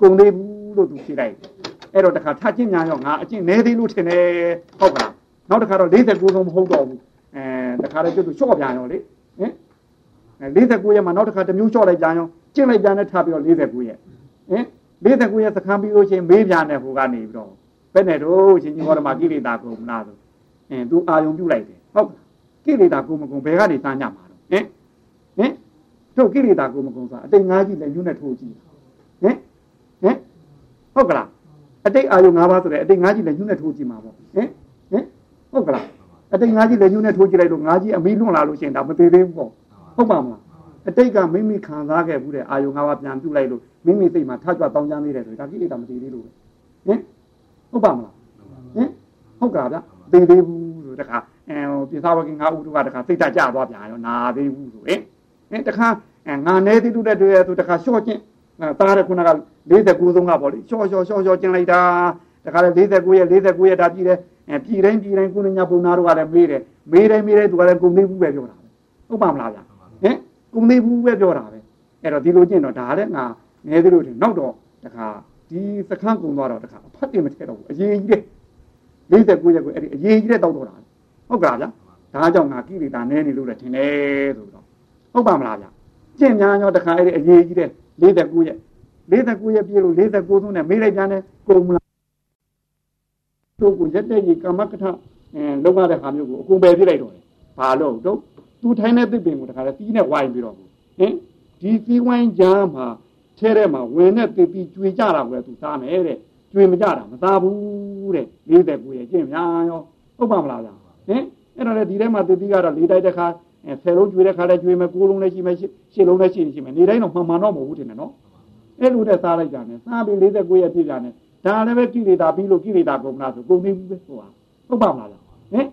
ကုန်သေးဘူးလို့သူဖြေလိုက်အဲ့တော့တခါထချင်းညာရောငါအကျင့်နေသေးလို့ထင်တယ်ဟုတ်ကလားနောက်တစ်ခါတော့49ဆုံးမဟုတ်တော့ဘူး အဲတခါတော့ကျွတ်သူလျှော့ပြန်ရောလေဟင်49ရက်မှာနောက်တစ်ခါတစ်မျိုးလျှော့လိုက်ပြန်ရောကျင့်လိုက်ပြန်နဲ့ထားပြီးတော့49ရက်ဟင်49ရက်စခန်းပြီးလို့ချင်းမေးပြန်တဲ့ဟိုကနေပြီးတော့ဘယ်နဲ့တော့ရှင်ကြီးဟောဓမ္မကိလေသာကုန်မလားဆိုအင်းသူအာယုံပြုတ်လိုက်တယ်ဟုတ်ကိလေသာကုန်မကုန်ဘယ်ကနေစမ်းညမှာတော့ဟင်ဟင်တို့ကိလေသာကုန်မကုန်ဆိုအတိတ်ငါးကြီးလည်းညွတ်နဲ့ထိုးကြည့်ဟင်ဟင်ဟုတ်ကလားအတိတ်အာယုံ၅ပါးဆိုတဲ့အတိတ်ငါးကြီးလည်းညွတ်နဲ့ထိုးကြည့်မှာပေါ့ဟင်ဟင်ဟုတ်ကလား အတိတ်ငါးကြီးလည်းညွတ်နဲ့ထိုးကြည့်လိုက်လို့ငါးကြီးအမီးလွန့်လာလို့ရှိရင်ဒါမသေးသေးဘူးပေါ့ဟုတ်ပါမလားအတိတ်ကမိမိခံစားခဲ့ဘူးတဲ့အာယုံငါးပါးပြန်ပြုတ်လိုက်လို့မိမိစိတ်မှာထကြွတောင်းကြမ်းနေတယ်ဆိုဒါကိလေသာမသေးသေးလို့ဟင်ဟုတ်ပါမလားဟင်ဟုတ်ကလားဗျသေးသေးဘူးဆိုတခါအဲပြသဝကင်ငါဥတို့ကတခါစိတ်ဓာတ်ကျသွားပြန်ရောနာသေးဘူးဆိုဟင်ဟင်တခါငါနေသေးတူတဲ့တွေ့ရသူတခါလျှော့ချင်းတားတဲ့ခုနက49ဆုံးကပေါ့လေလျှော့လျှော့လျှော့လျှော့ကျင်လိုက်တာတခါလေ49ရက်49ရက်ဒါပြည်တယ် အဲပြည်တိုင်းပြည်တိုင်းကုဏညာပုံနာတို့ကလည်းမေးတယ်မေးတိုင်းမေးတိုင်းသူကလည်းကုန်သေးဘူးပဲပြောတာဟုတ်ပါမလားဗျဟင်ကုန်သေးဘူးပဲပြောတာပဲအဲ့တော့ဒီလိုကျင့်တော့ဒါလည်းငါနေသေးလို့ထင်နောက်တော့တခါဒီစခန်းကုန်သွားတော့တခါအဖတ်တင်မထည့်တော့ဘူးအရေးကြီးတဲ့49ရက်ကိုအဲ့ဒီအရေးကြီးတဲ့တောက်တော့တာဟုတ်ကလားဗျဒါကြောင့်ငါကိလေသာနည်းနေလို့လည်းထင်တယ်ဆိုတော့ဟုတ်ပါမလားဗျကျင့်များရောတခါအဲ့ဒီအရေးကြီးတဲ့49ရက်49ရက်ပြည့်လို့49ဆုံးနဲ့မေးလိုက်ပြန်တယ်ကုန်မလား တို့ကိုရက်တဲ့ကြီးကာမကထအဲလောက်ရတဲ့ဟာမျိုးကိုအကုန်ပယ်ပြလိုက်တော့တယ်ဘာလို့တော့သူထိုင်းတဲ့သစ်ပင်ကိုတခါလဲတီးနဲ့ဝိုင်းပြီးတော့ဟင်ဒီစီဝိုင်းကြားမှာထဲထဲမှာဝင်တဲ့သစ်ပြီးကျွေကြတာကိုလည်းသူစားမယ်တဲ့ကျွေမကြတာမသားဘူးတဲ့49ရဲ့ကျင့်များရောဟုတ်ပါမလားဗျာဟင်အဲ့တော့လေဒီထဲမှာသူတိကတော့လေးတိုက်တစ်ခါဆယ်လုံးကျွေတဲ့ခါလည်းကျွေမယ်၉လုံးလည်းရှိမယ်ရှစ်လုံးလည်းရှိနေရှိမယ်နေတိုင်းတော့မှန်မှန်တော့မဟုတ်ဘူးထင်တယ်နော်အဲ့လိုနဲ့စားလိုက်ကြတယ်စားပြီး49ရဲ့ပြည့်ကြတယ် ဒါလည်းပဲကိလေသာပြီးလို့ကိလေသာကုန်လားဆိုကုန်နေဘူးပဲဟိုဟာဟုတ်ပါမလားဟင်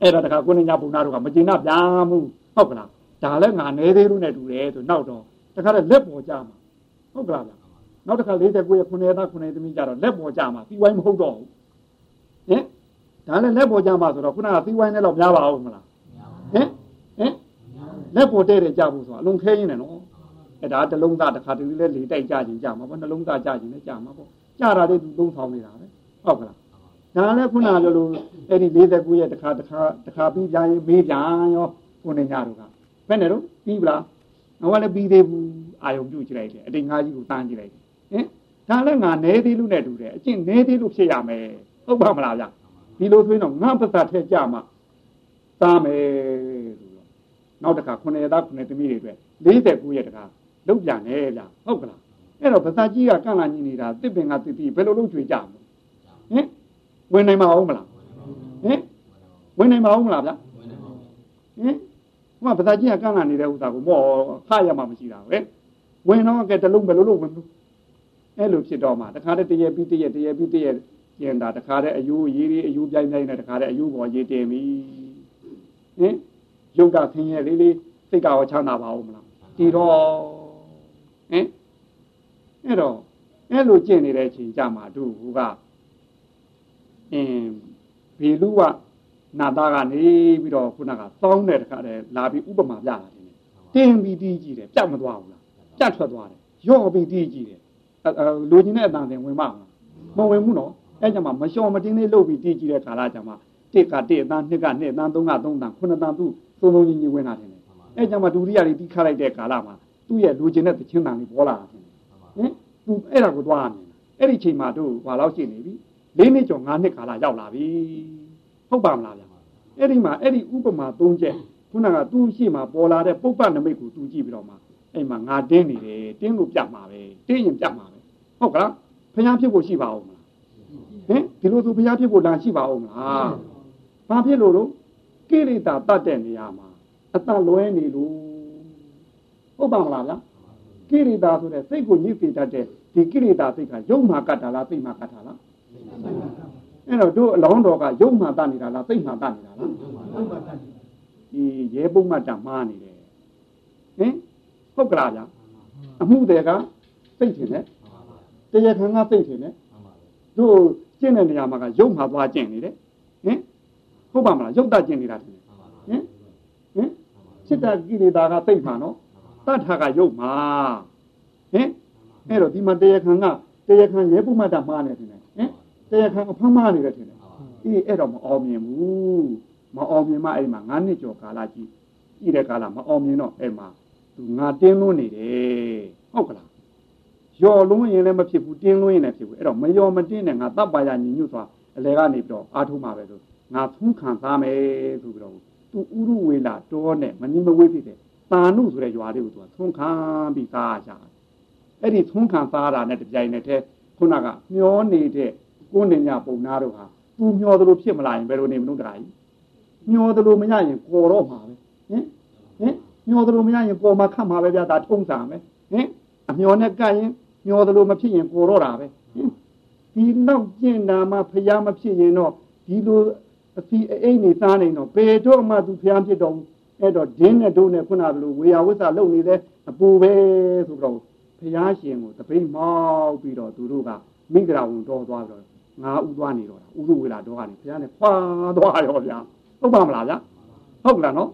အဲ့ဒါတခါကိုနေညာဘုံနာတို့ကမကျင်နာပြားမှုဟုတ်ကလားဒါလည်းငါနေသေးလို့နဲ့တူတယ်ဆိုနောက်တော့တခါလည်းလက်ပေါ်ကြမှာဟုတ်ကလားဗျနောက်တစ်ခါ49ရဲ့9ရဲ့သား9ရဲ့သမီးကြတော့လက်ပေါ်ကြမှာပြီးဝိုင်းမဟုတ်တော့ဘူးဟင်ဒါလည်းလက်ပေါ်ကြမှာဆိုတော့ခုနကပြီးဝိုင်းနဲ့တော့များပါအောင်မလားဟင်ဟင်လက်ပေါ်တဲ့တဲ့ကြဖို့ဆိုအလုံးခဲရင်းနဲ့နော်အဲ့ဒါတလုံးသားတစ်ခါတည်းလေးလေတိုက်ကြခြင်းကြမှာပေါ့နှလုံးသားကြခြင်းလည်းကြမှာပေါ့ ကြတာလေးသူသုံးဆောင်နေတာပဲဟုတ်ကလားဒါလည်းခုနလိုလိုအဲ့ဒီ49ရဲ့တစ်ခါတစ်ခါတစ်ခါပြီးပြန်ရင်မေးပြန်ရောကိုနေညတို့ကဘယ်နဲ့တော့ပြီးပလားငါကလည်းပြီးသေးဘူးအာယုံပြုတ်ကြည့်လိုက်တယ်အတိတ်ငါးကြီးကိုတန်းကြည့်လိုက်တယ်ဟင်ဒါလည်းငါနေသေးလို့နဲ့တူတယ်အကျင့်နေသေးလို့ဖြစ်ရမယ်ဟုတ်ပါမလားဗျဒီလိုဆိုရင်တော့ငါပသက်ထဲကြမှာသားမယ်လို့နောက်တစ်ခါ9ရက်သား9သမီးတွေအတွက်49ရက်တခါလုံးပြန်နေဗျဟုတ်ကလား အဲ့တော့ပသက်ကြီးကကန့်လာညီနေတာတစ်ပင်ကတစ်ပြီးဘယ်လိုလုပ်ကြွေကြမလဲဟင်ဝင်နိုင်မအောင်မလားဟင်ဝင်နိုင်မအောင်မလားဗျဟင်ဟိုကပသက်ကြီးကကန့်လာနေတဲ့ဥစ္စာကိုမောခရမှာမရှိတာပဲဝင်တော့ကဲတလုံးဘယ်လိုလုပ်ဝင်လို့အဲ့လိုဖြစ်တော့မှတခါတည်းတရပြီးတရတရပြီးတရကျင်တာတခါတည်းအယူရေးရေးအယူပြိုင်ပြိုင်နဲ့တခါတည်းအယူပေါ်ရေးတင်ပြီဟင်ရုပ်ကဆင်းရဲလေးလေးစိတ်ကရောချမ်းသာပါဦးမလားဒီတော့ဟင် အဲ့တော့အဲ့လိုကျင့်နေတဲ့အချိန်ကြမှာတို့ကအင်းဘေလူကနာသားကနေပြီးတော့ခုနကစောင်းတဲ့တခါတည်းလာပြီးဥပမာပြတာတယ်တင်းပြီးတီးကြည့်တယ်ပြတ်မသွားဘူးလားပြတ်ထွက်သွားတယ်ရော့ပြီးတီးကြည့်တယ်လူချင်းတဲ့အတန်တင်ဝင်မလားမဝင်ဘူးနော်အဲ့ကြမှာမလျှော်မတင်းလေးလုပ်ပြီးတီးကြည့်တဲ့ခါလာကြမှာတစ်ကတစ်အတန်နှစ်ကနှစ်အတန်သုံးကသုံးတန်ခုနှစ်တန်သူသုံးသုံးချင်းချင်းဝင်လာတယ်အဲ့ကြမှာဒုတိယလေးတီးခလိုက်တဲ့ကာလမှာသူ့ရဲ့လူချင်းတဲ့တချင်းတန်လေးပေါ်လာတာ ဟင်သူအဲ့ဒါကိုတွားနေအဲ့ဒီချိန်မှာတို့ဘာလို့ရှိနေပြီလေးနှစ်ကျော်ငါးနှစ်ကာလရောက်လာပြီဟုတ်ပါမလားဗျာအဲ့ဒီမှာအဲ့ဒီဥပမာ၃ချက်ခုနကသူ့ရှိမှာပေါ်လာတဲ့ပုပ္ပနမိတ်ကိုသူကြည့်ပြီးတော့မှအဲ့မှာငါတင်းနေတယ်တင်းလို့ပြတ်မှာပဲတင်းရင်ပြတ်မှာပဲဟုတ်ကလားဖျားဖြစ်ဖို့ရှိပါဦးမလားဟင်ဒီလိုသူဖျားဖြစ်ဖို့လာရှိပါဦးမလားဘာဖြစ်လို့လို့ကိရိတာတတ်တဲ့နေရာမှာအတလွဲနေလို့ဟုတ်ပါမလားဗျာ ကိရိတာဆိုတဲ့စိတ်ကိုညှိစေတတ်တဲ့ဒီကိရိတာစိတ်ကယုံမှာကတ်တာလားသိမှာကတ်တာလားအဲ့တော့တို့အလောင်းတော်ကယုံမှာတတ်နေတာလားသိမှာတတ်နေတာလားဒီရဲပုံမှတ်တမှားနေတယ်ဟင်ဟုတ်ကလားဗျာအမှုတွေကစိတ်ထင်တယ်တရားခံကစိတ်ထင်တယ်တို့ကျင့်တဲ့နေရာမှာကယုံမှာသွားကျင့်နေတယ်ဟင်ဟုတ်ပါမလားယုတ်တကျင့်နေတာထင်တယ်ဟင်ဟင်စိတ္တကိလေသာကသိမှာနော် တတ်ထာကယုတ်မှာဟင်အဲ့တော့ဒီမှာတရားခံကတရားခံရဲပုမတ်တာမှားနေတယ်ဟင်တရားခံအဖမ်းမှားနေတယ်ထင်တယ်အေးအဲ့တော့မအောင်မြင်ဘူးမအောင်မြင်မှအဲ့မှာ9နှစ်ကျော်ကာလကြီးကြည့်တဲ့ကာလမအောင်မြင်တော့အဲ့မှာသူငါတင်းလွန်းနေတယ်ဟုတ်ကလားယော်လုံးရင်လည်းမဖြစ်ဘူးတင်းလွန်းရင်လည်းဖြစ်ဘူးအဲ့တော့မယော်မတင်းနဲ့ငါတပ်ပါရညီညွတ်စွာအလဲကနေပြီးတော့အားထုတ်မှာပဲဆိုငါသုံးခံသားမယ်ဆိုပြီးတော့သူဥရုဝေလာတောနဲ့မနိမဝေးဖြစ်တယ် တာနုဆိုတဲ့ရွာလေးကိုသူကသုံးခံပြီးသားကြအဲ့ဒီသုံးခံသားတာနဲ့တပြိုင်နက်တည်းခုနကမျောနေတဲ့ကိုနေညပုံနာတို့ဟာသူမျောသလိုဖြစ်မလာရင်ဘယ်လိုနေမလို့တခါကြီးမျောသလိုမရရင်ကိုတော့မှာပဲဟင်ဟင်မျောသလိုမရရင်ပေါ်မှာခတ်မှာပဲဗျာဒါထုံးစာမယ်ဟင်အမျောနဲ့ကပ်ရင်မျောသလိုမဖြစ်ရင်ကိုတော့တာပဲဟင်ဒီနောက်ကျင့်တာမှဖျားမဖြစ်ရင်တော့ဒီလိုအစီအိတ်နေသားနေတော့ပေတော့မှသူဖျားဖြစ်တော့ အဲ့တော့ဒင်းနဲ့ဒုနဲ့ခုနကလိုဝေယဝိသလုံနေတဲ့အပူပဲဆိုတော့ဖျားရှင်ကိုတပိတ်မောက်ပြီးတော့သူတို့ကမိဂရာဝန်တော်သွားတော့ငါဥသွားနေတော့တာဥရုဝေလာတော်ကနေဖျားနဲ့ခွာသွားရောဗျာဟုတ်ပါမလားဗျာဟုတ်လားနော်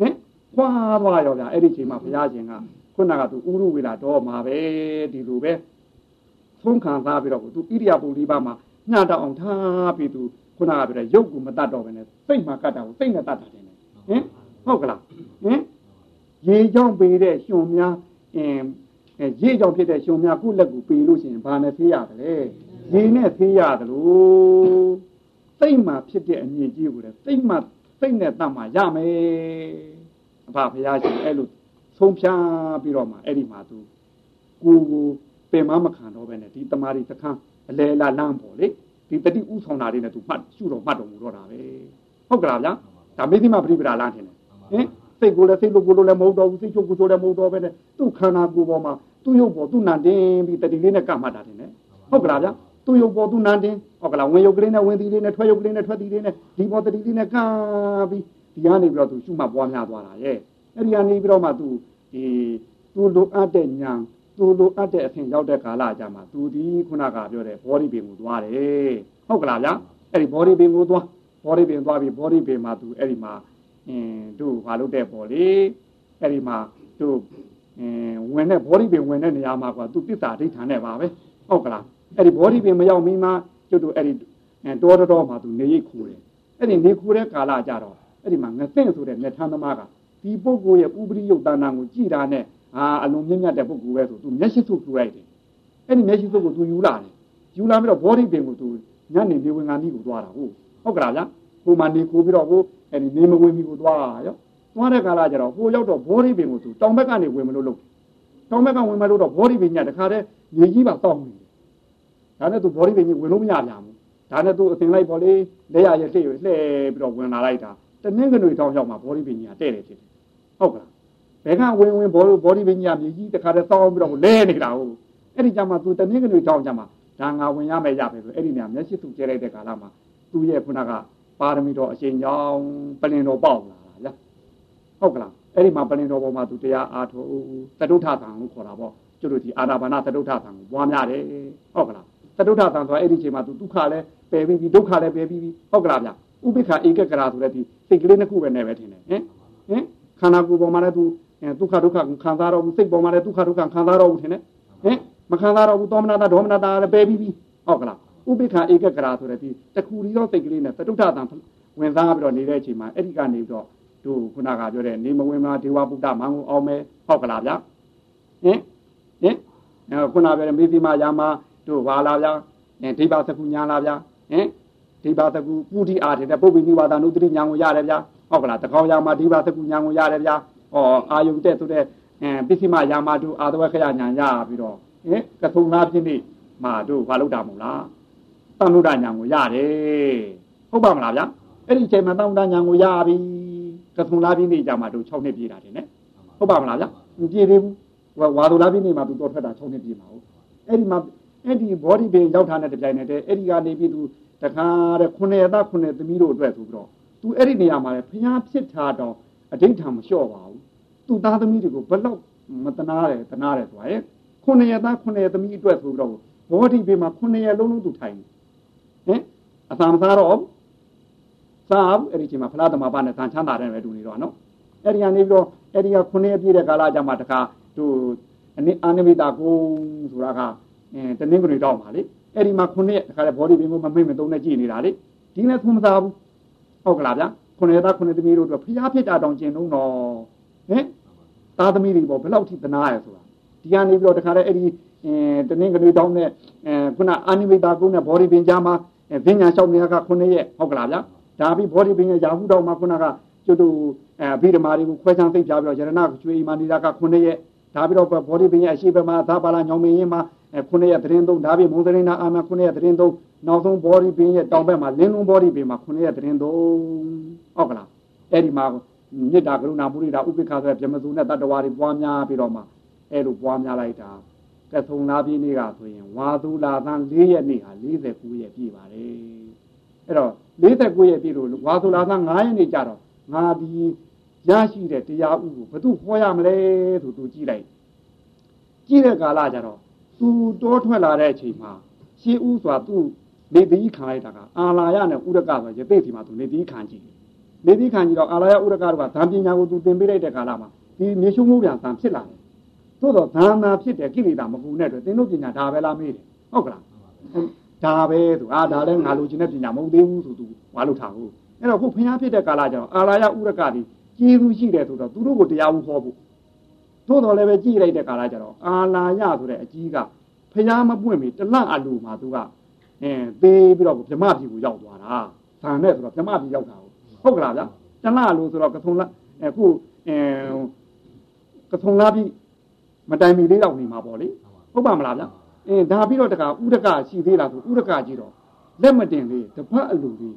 ဟင်ခွာသွားရောဗျာအဲ့ဒီချိန်မှာဘုရားရှင်ကခုနကသူဥရုဝေလာတော့မှာပဲဒီလိုပဲသုံးခံစားပြီးတော့သူဣရိယာပုလေးပါမှာညတော့အောင်ထားပြီးသူခုနကပြောတဲ့ရုပ်ကိုမတတ်တော့ဘဲနဲ့စိတ်မှာကတ်တာကိုစိတ်နဲ့တတ်တာတယ်ဟင် ဟုတ်ကလားဟင်ရေကြောင့်ပေတဲ့ရှင်များအင်းရေကြောင့်ဖြစ်တဲ့ရှင်များခုလက်ကိုပေလို့ရှိရင်ဘာနဲ့ဖေးရတယ်လဲရေနဲ့ဖေးရတယ်လို့စိတ်မှာဖြစ်တဲ့အမြင့်ကြီးကိုလည်းစိတ်မှာစိတ်နဲ့တတ်မှရမယ်အဖဘုရားရှင်အဲ့လိုဆုံးဖြားပြီးတော့မှအဲ့ဒီမှာသူကိုကိုပင်မမခံတော့ပဲနဲ့ဒီတမာရီသခန်းအလေလာလမ်းပေါ့လေဒီတတိဥဆောင်တာလေးနဲ့သူမှတ်ရှုတော့မှတ်တော်မူတော့တာပဲဟုတ်ကလားဗျာဒါမေသိမပရိပဒါလမ်းထင်တယ် ဟင်စိတ်ကိုလည်းစိတ်လို့ကိုယ်လို့လည်းမဟုတ်တော့ဘူးစိတ်ချုပ်ကိုယ်ဆိုလည်းမဟုတ်တော့ပဲနဲ့သူ့ခန္ဓာကိုယ်ပေါ်မှာသူ့ရုပ်ပေါ်သူ့နာတင်ပြီးတတိလေးနဲ့ကမှတ်တာတင်တယ်ဟုတ်ကလားဗျာသူ့ရုပ်ပေါ်သူ့နာတင်ဟုတ်ကလားဝင်ရုပ်ကလေးနဲ့ဝင်သီလေးနဲ့ထွက်ရုပ်ကလေးနဲ့ထွက်သီလေးနဲ့ဒီပေါ်တတိလေးနဲ့ကပြီးဒီကနေပြီးတော့သူရှုမှတ်ပွားများသွားတာရဲ့အဲ့ဒီကနေပြီးတော့မှသူဒီသူလိုအပ်တဲ့ညာသူလိုအပ်တဲ့အဆင့်ရောက်တဲ့ကာလကြမှာသူဒီခုနကပြောတဲ့ body ပင်ကိုသွားတယ်ဟုတ်ကလားဗျာအဲ့ဒီ body ပင်ကိုသွား body ပင်သွားပြီး body ပင်မှာသူအဲ့ဒီမှာ အင်းတို့ဘာလုပ်တဲ့ပေါ့လေအဲ့ဒီမှာတို့အင်းဝင်တဲ့ body ပင်ဝင်တဲ့နေရာမှာကွာသူတစ္ဆာဒိဋ္ဌာန်နဲ့ပါပဲဟုတ်ကလားအဲ့ဒီ body ပင်မရောက်မီမှာကျွတ်တို့အဲ့ဒီတောတော်မှာသူနေရိပ်ခူတယ်အဲ့ဒီနေခူတဲ့ကာလကြတော့အဲ့ဒီမှာငသင့်ဆိုတဲ့ငထမ်းသမားကဒီပုဂ္ဂိုလ်ရဲ့ဥပရိယုတ်တဏ္ဍာကိုကြည်တာနဲ့အာအလုံးမြင့်မြတ်တဲ့ပုဂ္ဂိုလ်ပဲဆိုသူမျက်ရှိစုပ်ပြလိုက်တယ်အဲ့ဒီမျက်ရှိစုပ်ကိုသူယူလာတယ်ယူလာပြီးတော့ body ပင်ကိုသူညနေနေဝင်ငါနီးကိုသွားတာဟုတ်ဟုတ်ကလားဗျာဟိုမှာနေကိုပြီးတော့ဟို အဲ့ဒီနေမဝင်မီကိုသွားရောသွားတဲ့ကာလကျတော့ဟိုရောက်တော့ body ပင်ကိုသူတောင်ဘက်ကနေဝင်မလို့လို့တောင်ဘက်ကဝင်မလို့တော့ body ပင်ညတခါတည်းမြေကြီးပါတောက်နေတယ်ဒါနဲ့သူ body ပင်ကြီးဝင်လို့မရပြန်ဘူးဒါနဲ့သူအသင်လိုက်ပေါ်လေလက်ရရဲ့လှည့်ရလှည့်ပြီးတော့ဝင်လာလိုက်တာတနင်္ဂနွေတောင်ရောက်မှာ body ပင်ကြီးကတဲ့တယ်ဖြစ်တယ်ဟုတ်ကလားဘယ်ကဝင်ဝင်ဘောဘောဒီပင်ကြီးမြေကြီးတခါတည်းတောင်းပြီးတော့လဲနေတာဟုတ်အဲ့ဒီကြမှာသူတနည်းကနေတောင်းကြမှာဒါငါဝင်ရမယ်ရမယ်ဆိုအဲ့ဒီနေရာမျက်စိသူကျဲလိုက်တဲ့ကာလမှာသူ့ရဲ့ခုနက ပါရမီတော်အရှင်ကြောင့်ပလင်တော်ပေါက်လာတာလားဟုတ်ကလားအဲ့ဒီမှာပလင်တော်ပေါ်မှာသူတရားအားထုတ်တတုထသံလို့ခေါ်တာပေါ့ကျွတ်တို့ဒီအာနာပါနတတုထသံကိုပွားများတယ်ဟုတ်ကလားတတုထသံဆိုအဲ့ဒီချိန်မှာသူဒုက္ခလည်းပယ်ပြီးပြီဒုက္ခလည်းပယ်ပြီးပြီဟုတ်ကလားဗျဥပိ္ပခာဧကကရာဆိုတဲ့ဒီစိတ်ကလေးနှစ်ခုပဲနဲ့ပဲထင်တယ်ဟင်ဟင်ခန္ဓာကိုယ်ပေါ်မှာလည်းသူဒုက္ခဒုက္ခခံစားတော့ဘူးစိတ်ပေါ်မှာလည်းဒုက္ခဒုက္ခခံစားတော့ဘူးထင်တယ်ဟင်မခံစားတော့ဘူးသောမနာတာဒေါမနာတာလည်းပယ်ပြီးပြီဟုတ်ကလား ဥပိ္ပခာဧကကရာဆိုတဲ့ဒီတခုရီသောစိတ်ကလေးနဲ့တတုထသံဝင်စားပြီးတော့နေတဲ့အချိန်မှာအဲ့ဒီကနေပြီးတော့တို့ခုနကပြောတဲ့နေမဝင်မှာဒေဝပုဒ္ဒမန်ကိုအောင်မယ်ဟုတ်ကလားဗျာဟင်ဟင်ခုနပြောတဲ့မေသီမာယာမတို့ဘာလာဗျာဒိဗ္ဗသကုညာလာဗျာဟင်ဒိဗ္ဗသကုပုတိအာတဲ့ပုပ္ပိနိဝါဒနုတ္တိညာကိုရတယ်ဗျာဟုတ်ကလားတကောင်းယာမဒိဗ္ဗသကုညာကိုရတယ်ဗျာဟောအာယုတဲ့ဆိုတဲ့အဲပစ္စည်းမယာမတုအာသဝခရညာရပြီးတော့ဟင်ကထုံနာပြင်းနေမာတို့ဘာလို့တာမို့လား တန်လို့တာညာကိုရတယ်ဟုတ်ပါမလားဗျာအဲ့ဒီချိန်မှာတန်လို့တာညာကိုရပြီကထုံနာပြင်းနေကြမှာတို့6နှစ်ပြည့်တာတယ်နဲ့ဟုတ်ပါမလားဗျာမပြည့်သေးဘူးဝါဒလာပြင်းနေမှာသူတော့ထွက်တာ6နှစ်ပြည့်မှာဟုတ်အဲ့ဒီမှာအဲ့ဒီ body ပင်ရောက်ထားတဲ့တပြိုင်နက်တည်းအဲ့ဒီကနေပြီးသူတခါတဲ့ခုနှစ်သားခုနှစ်သမီးတို့အတွက်ဆိုပြီးတော့သူအဲ့ဒီနေရာမှာလေဖျားဖြစ်ထားတော့အဋိဋ္ဌာမလျှော့ပါဘူးသူ့သားသမီးတွေကိုဘလောက်မတနာတယ်တနာတယ်ဆိုရင်ခုနှစ်ရက်သားခုနှစ်ရက်သမီးအတွက်ဆိုပြီးတော့ဘောဓိဘေးမှာခုနှစ်ရက်လုံးလုံးသူထိုင် ဟင်အသာမစားတော့စားအဲ့ဒီချိန်မှာဖလားသမဘာနဲ့တန်ချမ်းသာတယ်ပဲတူနေတော့နော်အဲ့ဒီကနေပြီးတော့အဲ့ဒီကခုနှစ်ရက်ပြည့်တဲ့ကာလကြမှာတခါသူအနိအာနိမိတာကိုဆိုတာကအဲတနင်္ဂနွေတော့ပါလေအဲ့ဒီမှာခုနှစ်ရက်တခါလေဘောဓိဘေးကိုမမိတ်မသုံးနဲ့ကြည်နေတာလေဒီလည်းသုံးမစားဘူးဟုတ်ကလားဗျာခုနှစ်သားခုနှစ်သမီးတို့အတွက်ဖျားဖြစ်တာတောင်ကျင်တော့ဟင်သားသမီးတွေပေါ့ဘယ်လောက်ထိသနာရဆိုတာဒီကနေပြီးတော့တခါတည်းအဲ့ဒီအဲတနင်္ဂနွေတောင်းနဲ့အဲခုနအာနိမိတာကုန်းနဲ့ဘော်ဒီပင်ကြားမှာ ဗဉ္ညာလျှောက်နေတာကခုနှစ်ရက်ဟုတ်ကလားဗျာဒါပြီးဘော်ဒီပင်ရဲ့ယာဟုတောင်းမှာခုနကကျွတ်တူအဲအဘိဓမ္မာတွေကိုခွဲခြားသိပြပြီးတော့ယရဏကျွေးမာနေတာကခုနှစ်ရက်ဒါပြီးတော့ဘော်ဒီပင်ရဲ့အရှိဘမှာသာပါလာညောင်မင်းရင်မှာခုနှစ်ရက်သတင်းသုံးဒါပြီးမုံသတင်းနာအာမခုနှစ်ရက်သတင်းသုံးနောက်ဆုံးဘော်ဒီပင်ရဲ့တောင်ဘက်မှာလင်းလုံးဘော်ဒီပင်မှာခုနှစ်ရက်သတင်းသုံးဟုတ်ကလားအဲ့ဒီမှာမေတ္တာကရုဏာမုရိဒာဥပိ္ပခာဆိုတဲ့ဗြဟ္မစုနဲ့တတ္တဝါတွေပွားများပြီးတော့မှအဲ့လိုပွားများလိုက်တာ ကထုံလာပြည့်နေ့ကဆိုရင်ဝါသူလာသန်း၄ရက်နေ့ဟာ49ရက်ပြည့်ပါတယ်အဲ့တော့49ရက်ပြည့်လို့ဝါသူလာသန်း9ရက်နေ့ကြတော့ငါဒီရရှိတဲ့တရားဥကိုဘသူဟောရမလဲဆိုသူကြည့်လိုက်ကြည့်တဲ့ကာလကြတော့သူတောထွက်လာတဲ့အချိန်မှာရှေးဥစွာသူနေတိခံလိုက်တာကအာလာယနဲ့ဥရကဆိုရတဲ့ဒီမှာသူနေတိခံကြည့်တယ်နေတိခံကြည့်တော့အာလာယဥရကတို့ကဓာပညာကိုသူသင်ပေးလိုက်တဲ့ကာလမှာဒီမြေရှုံးမှုပြန်သံဖြစ်လာတယ် သို့တော့ဒါနာဖြစ်တဲ့ကိလေသာမပူနဲ့တော့သင်တို့ပညာဒါပဲလားမေးတယ်ဟုတ်ကလားဒါပဲသူအာဒါလည်းငါလိုချင်တဲ့ပညာမဟုတ်သေးဘူးဆိုသူမလုပ်ထားဘူးအဲ့တော့ခုဖျားဖြစ်တဲ့ကာလကျတော့အာလာယဥရကဒီကျေးဇူးရှိတယ်ဆိုတော့သူတို့ကိုတရားဘူးဟောဖို့သို့တော်လည်းပဲကြည့်လိုက်တဲ့ကာလကျတော့အာလာယဆိုတဲ့အကြီးကဖျားမပွင့်ပြီတလန့်အလူမှာသူကအဲသေးပြီးတော့ဗြမပြည်ကိုရောက်သွားတာဇာနဲ့ဆိုတော့ဗြမပြည်ရောက်တာဟုတ်ကလားဗျာတလန့်အလူဆိုတော့ကထုံလာအခုအဲကထုံလာပြည် မတိုင်မီလေးတော့နေမှာပေါ့လေဟုတ်ပါမလားဗျာအင်းဒါပြီးတော့တခါဥဒကရှိသေးလားဆိုဥဒကကြီးတော့လက်မတင်လေးတပတ်အလူလေး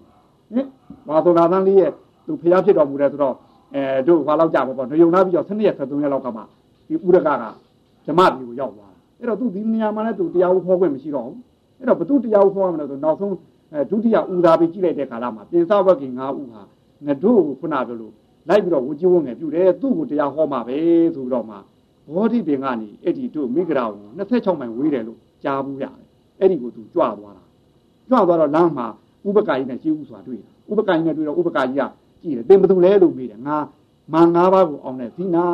ဟင်ဘာသောနာသန်းလေးရဲ့သူဖျားဖြစ်တော်မူတယ်ဆိုတော့အဲတို့ဘာလောက်ကြပါပေါ့ညုံနာပြီးတော့7ရက်73ရက်လောက်ကမှဒီဥဒကကဓမ္မပြည်ကိုရောက်သွားအဲ့တော့သူဒီနေရာမှာလည်းသူတရားဥခေါ်ခွင့်မရှိတော့ဘူးအဲ့တော့ဘသူတရားဥခေါ်ရမလဲဆိုနောက်ဆုံးအဲဒုတိယဥသာပြီးကြည့်လိုက်တဲ့ခါလာမှာပြင်စဝက်ကင်၅ဥဟာငါတို့ကိုခုနပြောလို့လိုက်ပြီးတော့ဝကြည့်ဝငယ်ပြုတယ်သူ့ကိုတရားဟောမှာပဲဆိုပြီးတော့မှ ဘောဓိပင်ကနေအဲ့ဒီတို့မိဂရာကို26မိုင်ဝေးတယ်လို့ကြားဘူးရတယ်အဲ့ဒီကိုသူကြွသွားတာကြွသွားတော့လမ်းမှာဥပကာကြီးနဲ့ရှင်းဥစွာတွေ့တာဥပကာကြီးနဲ့တွေ့တော့ဥပကာကြီးကကြည့်တယ်တင်ဘသူလဲလို့မေးတယ်ငါမန်၅ပါးကိုအောင်တဲ့သီနာ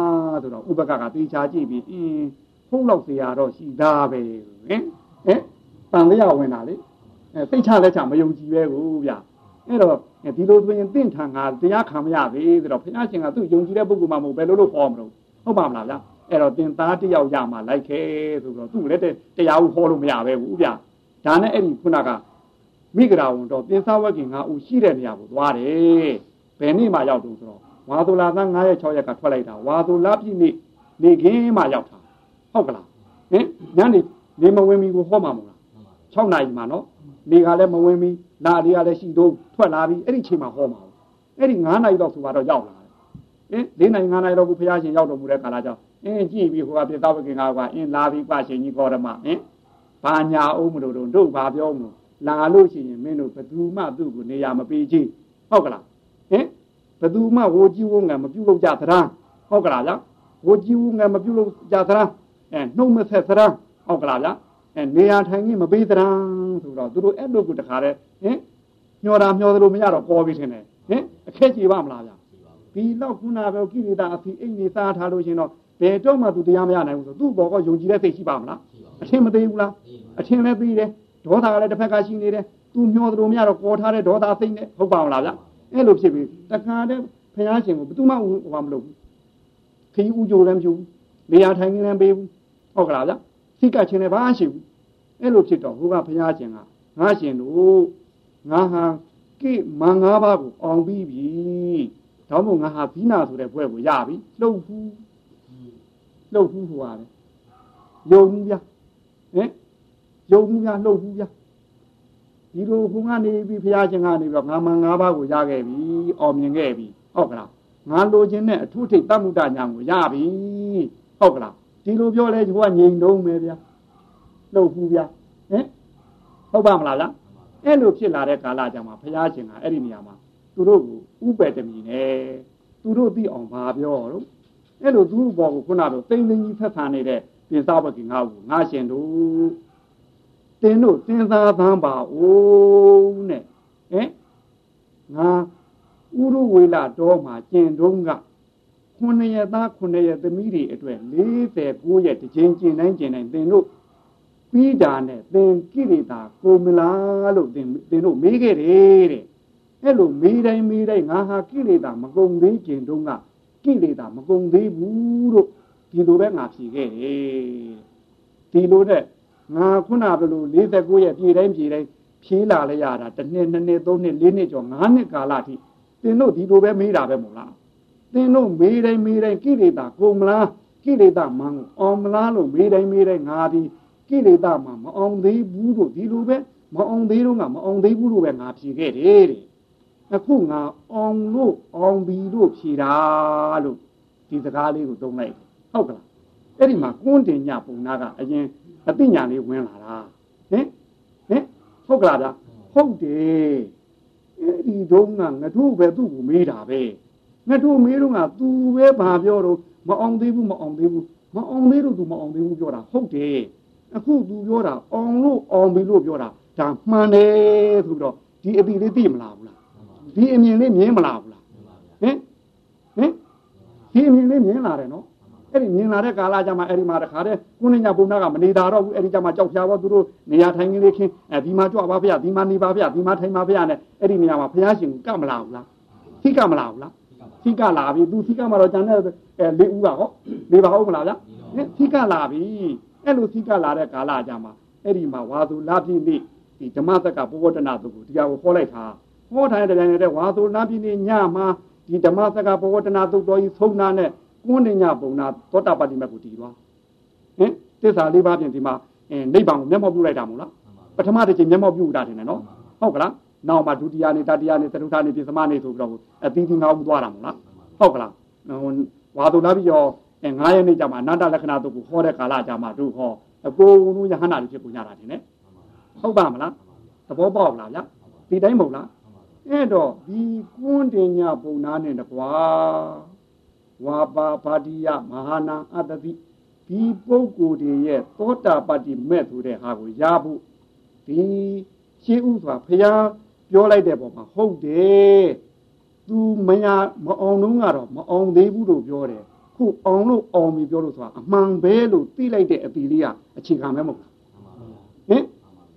ဆိုတော့ဥပကကတေချာကြည့်ပြီးအင်းဖုံးလောက်เสียတော့ရှိသားပဲဟင်ဟင်တန်လျာဝင်တာလေအဲစိတ်ချလက်ချမယုံကြည်ပဲကိုဗျအဲ့တော့ဒီလိုဆိုရင်တင့်ထံငါတရားခံမရသေးဆိုတော့ဘုရားရှင်ကသူ့ယုံကြည်တဲ့ပုဂ္ဂိုလ်မှမဟုတ်ဘယ်လိုလို့ဟောမလို့ဟုတ်ပါမလားဗျ အဲ့တော့တင်သားတယောက်ရမှလိုက်ခဲဆိုတော့သူ့လည်းတရားဟောလို့မရပဲဘူးဗျဒါနဲ့အဲ့ဒီခုနကမိဂရာဝန်တော့တင်စားဝက်ကင်ငါဦးရှိတဲ့နေရာကိုသွားတယ်ဘယ်နေ့မှရောက်တော့ဆိုတော့ဝါသူလာသား9ရက်6ရက်ကထွက်လိုက်တာဝါသူလာပြည့်နေ့နေခင်းမှရောက်တာဟုတ်ကလားဟင်ညနေနေမဝင်မီကိုဟောမှာမဟုတ်လား6နာရီမှနော်နေကလည်းမဝင်မီနာလေးကလည်းရှိတော့ထွက်လာပြီအဲ့ဒီချိန်မှာဟောမှာအဲ့ဒီ9နာရီတော့ဆိုတော့ရောက်လာတယ်ဟင်၄နိုင်9နိုင်တော့ဘုရားရှင်ရောက်တော်မူတဲ့ကာလကြောင့် အင်းကြည့်ပြီးဟိုကပြသဝကိငါကအင်းလာပြီးပါရှင်ကြီးကောရမဟင်ဘာညာအောင်မလို့တော့တို့ဘာပြောမလို့လာလို့ရှိရင်မင်းတို့ဘသူမှသူ့ကိုနေရာမပေးချင်းဟုတ်ကလားဟင်ဘသူမှဝိုးကြီးဝုန်းငါမပြုတ်လို့ကြသလားဟုတ်ကလားဗျဝိုးကြီးဝုန်းငါမပြုတ်လို့ကြသလားအဲနှုတ်မဆက်သလားဟုတ်ကလားဗျအဲနေရာထိုင်ကြီးမပေးသလားဆိုတော့သူတို့အဲ့လိုကိုတခါတည်းဟင်ညှော်တာမျောသလိုမရတော့ပေါ်ပြီးထင်တယ်ဟင်အခက်ကြီးပါမလားဗျဒီတော့ခုနပဲကိရိတာအစီအိမ်နေစားထားလို့ရှင်တော့ ဘယ်တော့မှသူတရားမရနိုင်ဘူးဆိုသူ့ဘောကယုံကြည်တဲ့စိတ်ရှိပါမလားအထင်မသေးဘူးလားအထင်လည်းသိတယ်ဒေါသကလည်းတစ်ဖက်ကရှိနေတယ်သူမျောသလိုမရတော့ပေါ်ထားတဲ့ဒေါသစိတ်နဲ့ဟုတ်ပါမလားဗျအဲ့လိုဖြစ်ပြီးတခါတည်းဘုရားရှင်ကိုဘယ်သူမှဟောမလုပ်ဘူးခီးဥကြိုလည်းမပြုဘူးနေရာထိုင်ခင်းလည်းပေးဘူးဟုတ်ကလားဗျစိတ်ကချင်းလည်းဘာရှိဘူးအဲ့လိုဖြစ်တော့ဟိုကဘုရားရှင်ကငါရှင်တို့ငါဟာကိမန်ငါးပါးကိုအောင်ပြီးပြီဒါမှမဟုတ်ငါဟာဘိနာဆိုတဲ့ဘွဲကိုရပြီလှုပ်ဘူး လှုပ်ဘူးဟိုဟာလေယုံဘူးဗျဟင်ယုံဘူးဗျလှုပ်ဘူးဗျဒီလိုဘုံကနေပြီးဘုရားရှင်ကနေပြီးတော့ငါမန်၅ပါးကိုရခဲ့ပြီအောင်မြင်ခဲ့ပြီဟုတ်ကလားငါလိုချင်တဲ့အထုထိတ်တမှုတညာကိုရပြီဟုတ်ကလားဒီလိုပြောလဲဟိုကငြိမ်တုံးမယ်ဗျာလှုပ်ဘူးဗျာဟင်ဟုတ်ပါမလားလားအဲ့လိုဖြစ်လာတဲ့ကာလကြမှာဘုရားရှင်ကအဲ့ဒီနေရာမှာသူတို့ကိုဥပယ်တမီနဲ့သူတို့သိအောင်ပါပြောတော့ အဲ့လိုသူ့ဘောကိုခုနကတော့တိမ်တိမ်ကြီးဖက်ဆန်နေတဲ့ပြင်စားဘက်ကငါ့ကိုငါရှင်တို့တင်းတို့စဉ်းစားသမ်းပါဦးနဲ့ဟင်ငါဥရဝေလာတော်မှာကျင်တုံးကခုနှစ်ရက်သားခုနှစ်ရက်သမီးတွေအတွက်49ရက်တစ်ချိန်ကျင်တိုင်းကျင်တိုင်းသင်တို့ပြီးတာနဲ့သင်ကိရိတာကိုမလားလို့သင်သင်တို့မေးခဲ့တယ်တဲ့အဲ့လိုမေးတိုင်းမေးတိုင်းငါဟာကိရိတာမကုံသေးကျင်တုံးက ကိရိတာမကုံသေးဘူးလို့ဒီလိုပဲငါဖြေခဲ့တယ်ဒီလိုတဲ့ငါခုနကလို49ရက်ပြည်တိုင်းပြည်တိုင်းဖြေးလာလဲရတာတစ်နှစ်နှစ်နှစ်သုံးနှစ်လေးနှစ်ကျော်၅နှစ်ကာလအထိသင်တို့ဒီလိုပဲမေးတာပဲမို့လားသင်တို့မေးတိုင်းမေးတိုင်းကိလေသာကိုမလားကိလေသာမန်းအောင်မလားလို့မေးတိုင်းမေးတိုင်းငါဒီကိလေသာမှမအောင်သေးဘူးလို့ဒီလိုပဲမအောင်သေးတော့ငါမအောင်သေးဘူးလို့ပဲငါဖြေခဲ့တယ်တဲ့ အခုငါအောင်လို့အောင်ပြီလို့ဖြေတာလို့ဒီစကားလေးကိုသုံးလိုက်ဟုတ်ကလားအဲ့ဒီမှာကွန်းတင်ညပုံနာကအရင်အသိဉာဏ်လေးဝင်လာတာဟင်ဟင်ဟုတ်ကလားဗျာဟုတ်တယ်အဲ့ဒီတုန်းကငါတို့ပဲသူ့ကိုမေးတာပဲငါတို့မေးတော့က तू ပဲဘာပြောတော့မအောင်သေးဘူးမအောင်သေးဘူးမအောင်သေးလို့ तू မအောင်သေးဘူးပြောတာဟုတ်တယ်အခု तू ပြောတာအောင်လို့အောင်ပြီလို့ပြောတာဒါမှန်တယ်ဆိုတော့ဒီအတိလေးသိမလားဘူးလား ဒီအမြင်လေးမြင်မလားဘူးလားဟင်ဟင်ဒီအမြင်လေးမြင်လာတယ်နော်အဲ့ဒီမြင်လာတဲ့ကာလကြမှာအဲ့ဒီမှာတခါတည်းကုဏညာဘုံနာကမနေတာတော့ဘူးအဲ့ဒီကြမှာကြောက်ဖြာတော့သူတို့နေရာထိုင်ကလေးခင်းအဲဒီမှာကြွပါဗျာဒီမှာနေပါဗျာဒီမှာထိုင်ပါဗျာနဲ့အဲ့ဒီနေရာမှာဘုရားရှင်ကမလာဘူးလားသိကမလာဘူးလားသိကလာပြီသူသိကမှာတော့ကျန်တဲ့အဲလေးဦးကဟောနေပါဟုတ်မလားဗျာသိကလာပြီအဲ့လိုသိကလာတဲ့ကာလကြမှာအဲ့ဒီမှာဝါသူလာပြည့်နေ့ဒီဓမ္မသက်ကဘောဝတ္တနာသူကိုတရားကိုဟောလိုက်တာ ဟောထားတဲ့တိုင်တဲ့ဝါသူလာပြည့်နေ့ညမှာဒီဓမ္မသက်ကဘောဝတ္တနာသူတော်ကြီးဆုံးနာနဲ့ကွန်းနေညပုံနာသောတာပတိမတ်ကိုတည်သွားဟင်သစ္စာလေးပါးဖြင့်ဒီမှာအင်းနိဗ္ဗာန်ကိုမျက်မှောက်ပြုလိုက်တာမဟုတ်လားပထမတစ်ချိန်မျက်မှောက်ပြုတာတယ်နော်ဟုတ်ကလားနောက်မှဒုတိယနေတတိယနေသတုထနေပြသမနေဆိုပြီးတော့အသီးသီးငါးဦးသွားတာမဟုတ်လားဟုတ်ကလားဝါသူလာပြီးတော့အဲ9ရက်နေ့ကျမှအနတ္တလက္ခဏာတို့ကိုဟောတဲ့ကာလကျမှတို့ဟောအကိုယ်လုံးယဟန္တာတွေဖြစ်ကုန်ကြတာတင်နဲ့ဟုတ်ပါမလားသဘောပေါက်လားဗျဒီတိုင်းမဟုတ်လား အဲ့တော့ဒီကွန်းတင်ညာပုံနာနဲ့တကွာဝါပါပါတိယမဟာနာအတ္တိဒီပုဂ္ဂိုလ်တွေရဲ့သောတာပတ္တိမဲ့ဆိုတဲ့ဟာကိုရဖို့ဒီရှင်းဥစွာဖျားပြောလိုက်တဲ့ပုံမှာဟုတ်တယ်သူမရမအောင်တော့ကတော့မအောင်သေးဘူးလို့ပြောတယ်ခုအောင်လို့အောင်ပြီပြောလို့ဆိုတာအမှန်ပဲလို့သိလိုက်တဲ့အပီလေးကအခြေခံပဲမဟုတ်ဘူးဟင်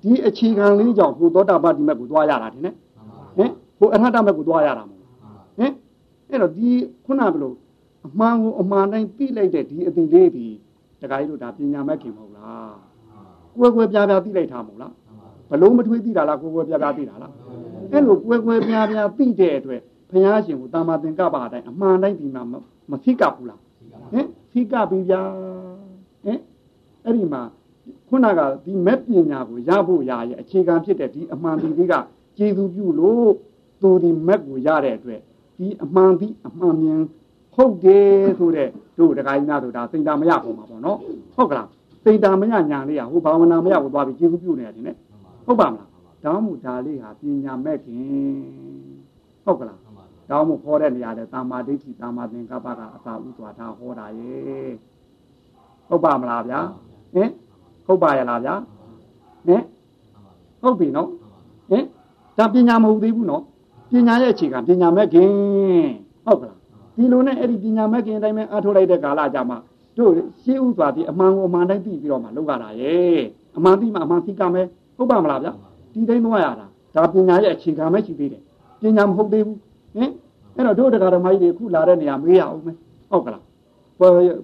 ဒီအခြေခံလေးကြောင့်ဟိုသောတာပတ္တိမဲ့ကိုသွားရတာတင်နဲ့ ဟင်ဟိုအရဟတမဲ့ကိုသွားရတာမဟုတ်ဟင်အဲ့တော့ဒီခုနကဘလို့အမှန်ကိုအမှန်တိုင်းသိလိုက်တဲ့ဒီအပီလေးဒီတခါကြီးတို့ဒါပညာမဲ့ခင်မဟုတ်လားကွယ်ကွယ်ပြားပြားသိလိုက်တာမဟုတ်လားဘလုံးမထွေးသိတာလားကွယ်ကွယ်ပြားပြားသိတာလားအဲ့လိုကွယ်ကွယ်ပြားပြားသိတဲ့အတွက်ဘုရားရှင်ကိုတာမသင်္ကပ္ပအတိုင်းအမှန်တိုင်းဒီမှာမသိကဘူးလားဟင်သိကပြီဗျာဟင်အဲ့ဒီမှာခုနကဒီမဲ့ပညာကိုရဖို့ရရဲ့အခြေခံဖြစ်တဲ့ဒီအမှန်ဒီက ကျေသူပြုလို့သူဒီမက်ကိုရတဲ့အတွက်ဒီအမှန်ဒီအမှန်မြင်ဟုတ်တယ်ဆိုတဲ့တို့တခါကြီးများဆိုတာစိတ်ဓာမရပုံပါပေါ့နော်ဟုတ်ကလားစိတ်ဓာမရညာလေးကဟိုဘာဝနာမရကိုသွားပြီးကျေသူပြုနေရတယ်နဲ့ဟုတ်ပါမလားဒါမှမဟုတ်ဒါလေးဟာပညာမဲ့ခင်ဟုတ်ကလားဒါမှမဟုတ်ခေါ်တဲ့နေရာလဲတာမာဒိဋ္ဌိတာမာသင်္ကပ္ပကအသာဥစွာဒါဟောတာရဲ့ဟုတ်ပါမလားဗျာဟင်ဟုတ်ပါရဲ့လားဗျာဟင်ဟုတ်ပြီနော်ဟင် ဒါပညာမဟုတ်သေးဘူးနော်ပညာရဲ့အခြေခံပညာမဲ့ခင်ဟုတ်ကလားဒီလိုနဲ့အဲ့ဒီပညာမဲ့ခင်အတိုင်းပဲအားထုတ်လိုက်တဲ့ကာလကြမှာတို့ရှေးဥစွာဒီအမှန်ကိုအမှန်တိုင်းသိပြီးတော့မှလောက်ရတာရဲ့အမှန်သိမှအမှန်သိကမယ်ဟုတ်ပါမလားဗျာဒီတိုင်းသွားရတာဒါပညာရဲ့အခြေခံပဲရှိသေးတယ်ပညာမဟုတ်သေးဘူးဟင်အဲ့တော့တို့တရားဓမ္မကြီးတွေခုလာတဲ့နေရာမေးရအောင်မယ်ဟုတ်ကလား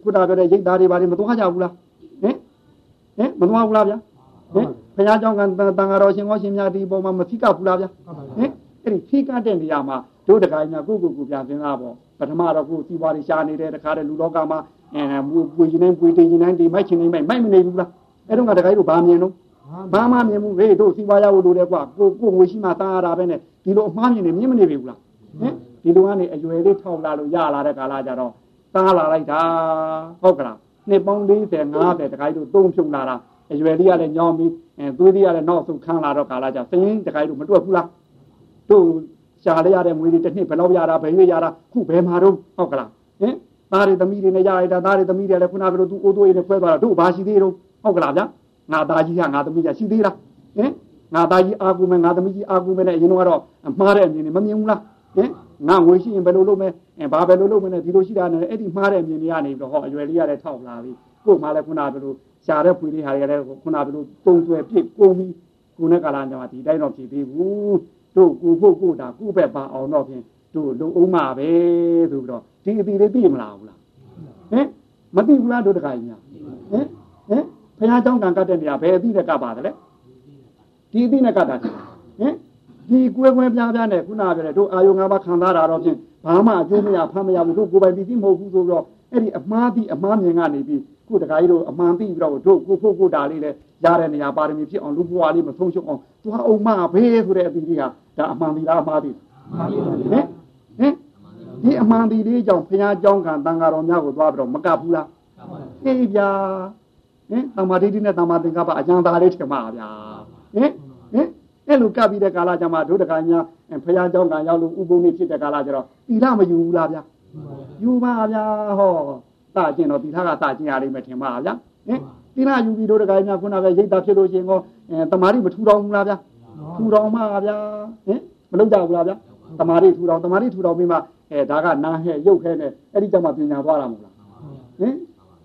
ခုနပြောတဲ့ရိတ်သားတွေဘာတွေမသွားကြဘူးလားဟင်ဟင်မသွားဘူးလားဗျာ ဟင်ဘုရားကျောင်းကတန်ဃာတော်ရှင်ဟောရှင်များဒီပုံမှာမဖိကဘူးလားဗျာဟင်အဲ့ဒီဖိကတဲ့နေရာမှာတို့တခါကြီးများကိုကိုကိုပြန်သင်သားပေါ့ပထမတော့ကိုစီးပွားတွေရှားနေတဲ့တခါတဲ့လူလောကမှာအဲမူပွေခြင်းနဲ့ပွေတင်ခြင်းနဲ့ဒီမိုက်ခြင်းနဲ့မိုက်မိုက်မနေဘူးလားအဲ့တော့ကတခါကြီးတို့ဘာမြင်တော့ဘာမှမြင်မှုဟေးတို့စီးပွားရဖို့လိုတယ်ကွာကိုကိုငွေရှိမှတားရတာပဲနဲ့ဒီလိုအမှားမြင်နေမြင်မနေပြီဘူးလားဟင်ဒီလိုကနေအရွယ်လေးထောက်လာလို့ရလာတဲ့ကာလကြတော့တားလာလိုက်တာဟုတ်ကလားနှစ်ပေါင်း40 50တခါကြီးတို့သုံးဖြုံလာတာ အရွယ်လေးကလည်းညောင်းပြီးအဲသွေးလေးကလည်းနောက်ဆုံးခန်းလာတော့ကာလကြစင်းတခါကြီးတို့မတွက်ဘူးလားတို့ရှားလိုက်ရတဲ့မွေးတွေတစ်နှစ်ဘယ်လောက်ရတာဘယ်ရွေးရတာခုဘယ်မှာတော့ဟုတ်ကလားဟင်သားတွေသမီးတွေနဲ့ရလိုက်တာသားတွေသမီးတွေလည်းခုနကလိုသူအိုးသွေးနဲ့ခွဲသွားတာတို့ဘာရှိသေးတော့ဟုတ်ကလားဗျာငါသားကြီးကငါသမီးကရှိသေးလားဟင်ငါသားကြီးအာကူမယ်ငါသမီးကြီးအာကူမယ်နဲ့အရင်ကတော့မှားတဲ့အမြင်တွေမမြင်ဘူးလားဟင်ငါငွေရှိရင်ဘယ်လိုလုပ်မလဲအဲဘာပဲလိုလုပ်မလဲဒီလိုရှိတာနဲ့အဲ့ဒီမှားတဲ့အမြင်တွေကနေပြီးတော့ဟောအရွယ်လေးရတဲ့ထောက်လာပြီကို့မှာလည်းခုနကလို ရှားတဲ့ဖွေလေးဟာတွေကလည်းခုနကလိုပုံသွဲပြစ်ကုန်ပြီးကိုနဲ့ကာလာကြောင့်ဒီတိုင်းတော့ဖြစ်သေးဘူးတို့ကိုဖို့ကိုတာကိုပဲပါအောင်တော့ဖြင့်တို့လုံအောင်မှာပဲဆိုပြီးတော့ဒီအပီလေးသိမလားဘူးလားဟင်မသိဘူးလားတို့တခါကြီးများဟင်ဟင်ဘုရားကျောင်းကံကတ်တဲ့နေရာဘယ်အသိနဲ့ကပ်ပါတယ်လဲဒီအသိနဲ့ကတ်တာဟင်ဒီကွဲကွဲပြားပြားနဲ့ခုနပြောတဲ့တို့အာယုံ၅ပါးခံစားတာတော့ဖြင့်ဘာမှအကျိုးမရဖမ်းမရဘူးတို့ကိုယ်ပိုင်ပြီးသိမဟုတ်ဘူးဆိုတော့အဲ့ဒီအမှားတိအမှားမြင်ကနေပြီး ခုတခါကြီးတို့အမှန်သိပြီးတော့တို့ကိုဖို့ကိုတာလေးလဲရတဲ့နေရာပါရမီဖြစ်အောင်လူဘဝလေးမဆုံးရှုံးအောင်သူဟာအုံမဘေးဆိုတဲ့အသီးလေးကဒါအမှန်ဒီလားအမှားဒီဟင်ဟင်ဒီအမှန်ဒီလေးကြောင့်ဘုရားကျောင်းကတန်ဃာတော်များကိုသွားပြီးတော့မကပ်ဘူးလားအေးဗျာဟင်တမ္မာဒိဋ္ဌိနဲ့တမ္မာသင်္ကပ္ပအကျဉ်းသားလေးထင်ပါဗျာဟင်ဟင်အဲ့လိုကပ်ပြီးတဲ့ကာလကျမှတို့တခါညာဘုရားကျောင်းကရောက်လို့ဥပုံနေဖြစ်တဲ့ကာလကျတော့သီလမယူဘူးလားဗျာယူပါဗျာဟော စကျင်တော့သီလကစကျင်ရလိမ့်မယ်ထင်ပါဗျာဟင်သီလယူပြီးတို့တခါညာခုနကရိတ်တာဖြစ်လို့ရှိရင်ကောအဲတမာတိမထူတော်ဘူးလားဗျာထူတော်မှာဗျာဟင်မလုပ်ကြဘူးလားဗျာတမာတိထူတော်တမာတိထူတော်ပြီးမှအဲဒါကနာဟဲ့ရုပ်ခဲနဲ့အဲ့ဒီကြောင့်မှပညာသွားတာမဟုတ်လားဟင်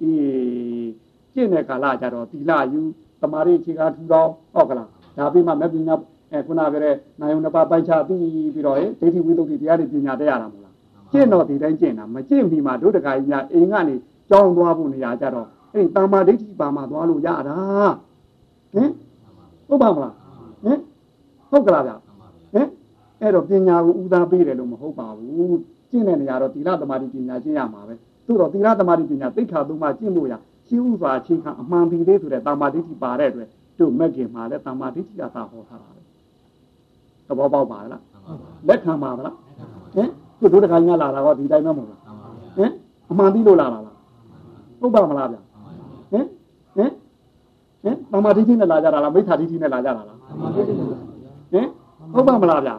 အေးကျင့်တဲ့ကာလကြတော့သီလယူတမာတိခြေကားထူတော်ဟုတ်ကလားဒါပြီးမှမပညာအဲခုနကတဲ့နိုင်ုံနှစ်ပါးပိုက်ချပြီးပြီးတော့ဟဲ့ဒိဋ္ဌိဝိသုဒ္ဓိတရားတွေပညာတက်ရတာမဟုတ်လား ကျင့်တော့ဒီတိုင်းကျင့်တာမကျင့်ပြီးမှတို့တခါကြီးများအိမ်ကနေကြောင်းသွားဖို့နေရာကြတော့အဲ့ဒီတာမာဒိဋ္ဌိပါမှာသွားလို့ရတာဟင်ဟုတ်ပါမလားဟင်ဟုတ်ကလားဗျဟင်အဲ့တော့ပညာကိုဥသားပေးတယ်လို့မဟုတ်ပါဘူးကျင့်တဲ့နေရာတော့သီလသမာဓိပညာကျင့်ရမှာပဲသို့တော့သီလသမာဓိပညာသိက္ခာသုံးပါးကျင့်ဖို့ရရှင်းဥစွာအချိန်ခံအမှန်တည်လေးဆိုတဲ့တမာဒိဋ္ဌိပါတဲ့အတွက်တို့မက်ကင်မှာလည်းတမာဒိဋ္ဌိကသာဟောထားတာပဲသဘောပေါက်ပါလားလက်ခံပါလားဟင် သူတို့တခါညလာတာကဒီတိုင်းမှမဟုတ်လားဟင်အမှန်တည်လို့လာတာလားဟုတ်ပါမလားဗျဟင်ဟင်ဟင်တမာဒိဋ္ဌိနဲ့လာကြတာလားမိစ္ဆာဒိဋ္ဌိနဲ့လာကြတာလားဟင်ဟုတ်ပါမလားဗျ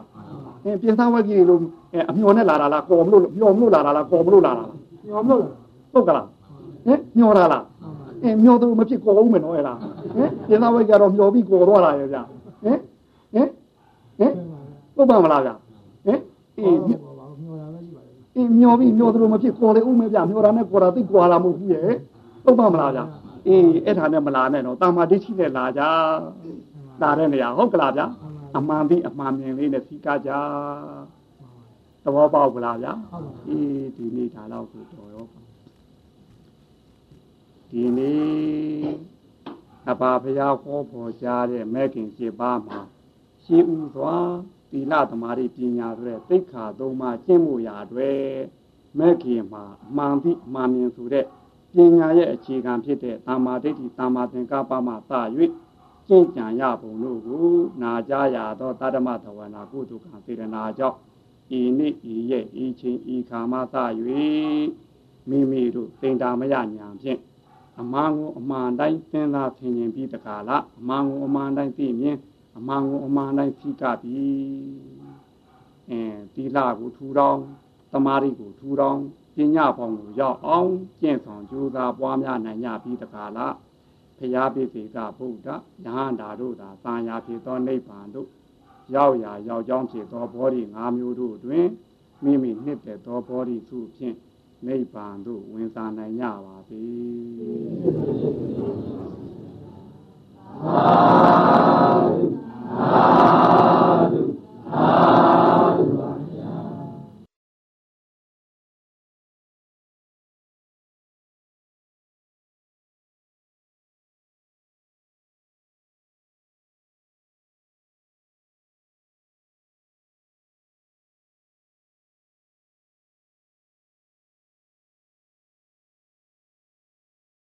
အင်းပြင်သားဝက်ကြီးလို့အမျော်နဲ့လာတာလားကော်မလို့မျော်မလို့လာတာလားကော်မလို့လာတာလားမျော်မလို့ဟုတ်ကလားဟင်မျော်တာလားအင်းမျော်တော့မဖြစ်ကော်ဦးမယ်နော်အဲ့ဒါဟင်ပြင်သားဝက်ကတော့မျော်ပြီးကော်တော့လာရဲ့ဗျဟင်ဟင်ဟင်ဟုတ်ပါမလားဗျဟင်အေး အင်းမျောပြီးမျောတော့မဖြစ်ကော်လေဦးမယ်ဗျမျောတာနဲ့ကော်တာသိကွာလာမဟုတ်ဘူးရဲ့ဟုတ်ပါမလားဗျအေးအဲ့ဒါနဲ့မလာနဲ့တော့တာမာဒိဋ္ဌိနဲ့လာကြလာတဲ့နေရာဟုတ်ကလားဗျအမှန်ပြီးအမှန်မြင်လေးနဲ့စီကကြသဘောပေါက်ကြလားဗျာအေးဒီနေ့ဒါတော့ကိုတော်ရောဒီနေ့အပါဖရာဟောပေါ်ကြားတဲ့မဲခင်7ပါးမှာရှင်းဥစွာ သီလသမာဓိပညာဆိုတဲ့သိက္ခာသုံးပါးကျင့်မှုရာတွေမဲခင်မှာအမှန်ပြီးအမှန်မြင်ဆိုတဲ့ပညာရဲ့အခြေခံဖြစ်တဲ့တာမာဒိဋ္ဌိတာမာသင်္ကပ္ပမှစ၍ကျင့်ကြံရပုံတို့ကိုနာကြရသောတတ္တမသဝနာကုသကံစေတနာကြောင့်ဤနေ့ဤရဲ့ဤချင်းဤခါမှစ၍မိမိတို့သင်္တာမယညာဖြင့်အမှန်ကိုအမှန်တိုင်းသင်သာဆင်ခြင်ပြီးတကားလားအမှန်ကိုအမှန်တိုင်းသိမြင် အမှန်ကိုအမှန်တိုင်းသိကပြီအဲတိလကိုထူထောင်တမာရီကိုထူထောင်ပညာပေါင်းကိုရောက်အောင်ကျင့်ဆောင်ကြိုးစားပွားများနိုင်ကြပြီးတကားလားဖရာပိစိကဗုဒ္ဓယဟန္တာတို့သာသာယာဖြစ်သောနိဗ္ဗာန်တို့ရောက်ရာရောက်ကြောင်းဖြစ်သောဘောဓိ၅မျိုးတို့တွင်မိမိနှစ်သက်သောဘောဓိစုဖြင့်နိဗ္ဗာန်သို့ဝင်စားနိုင်ကြပါသည် Amen.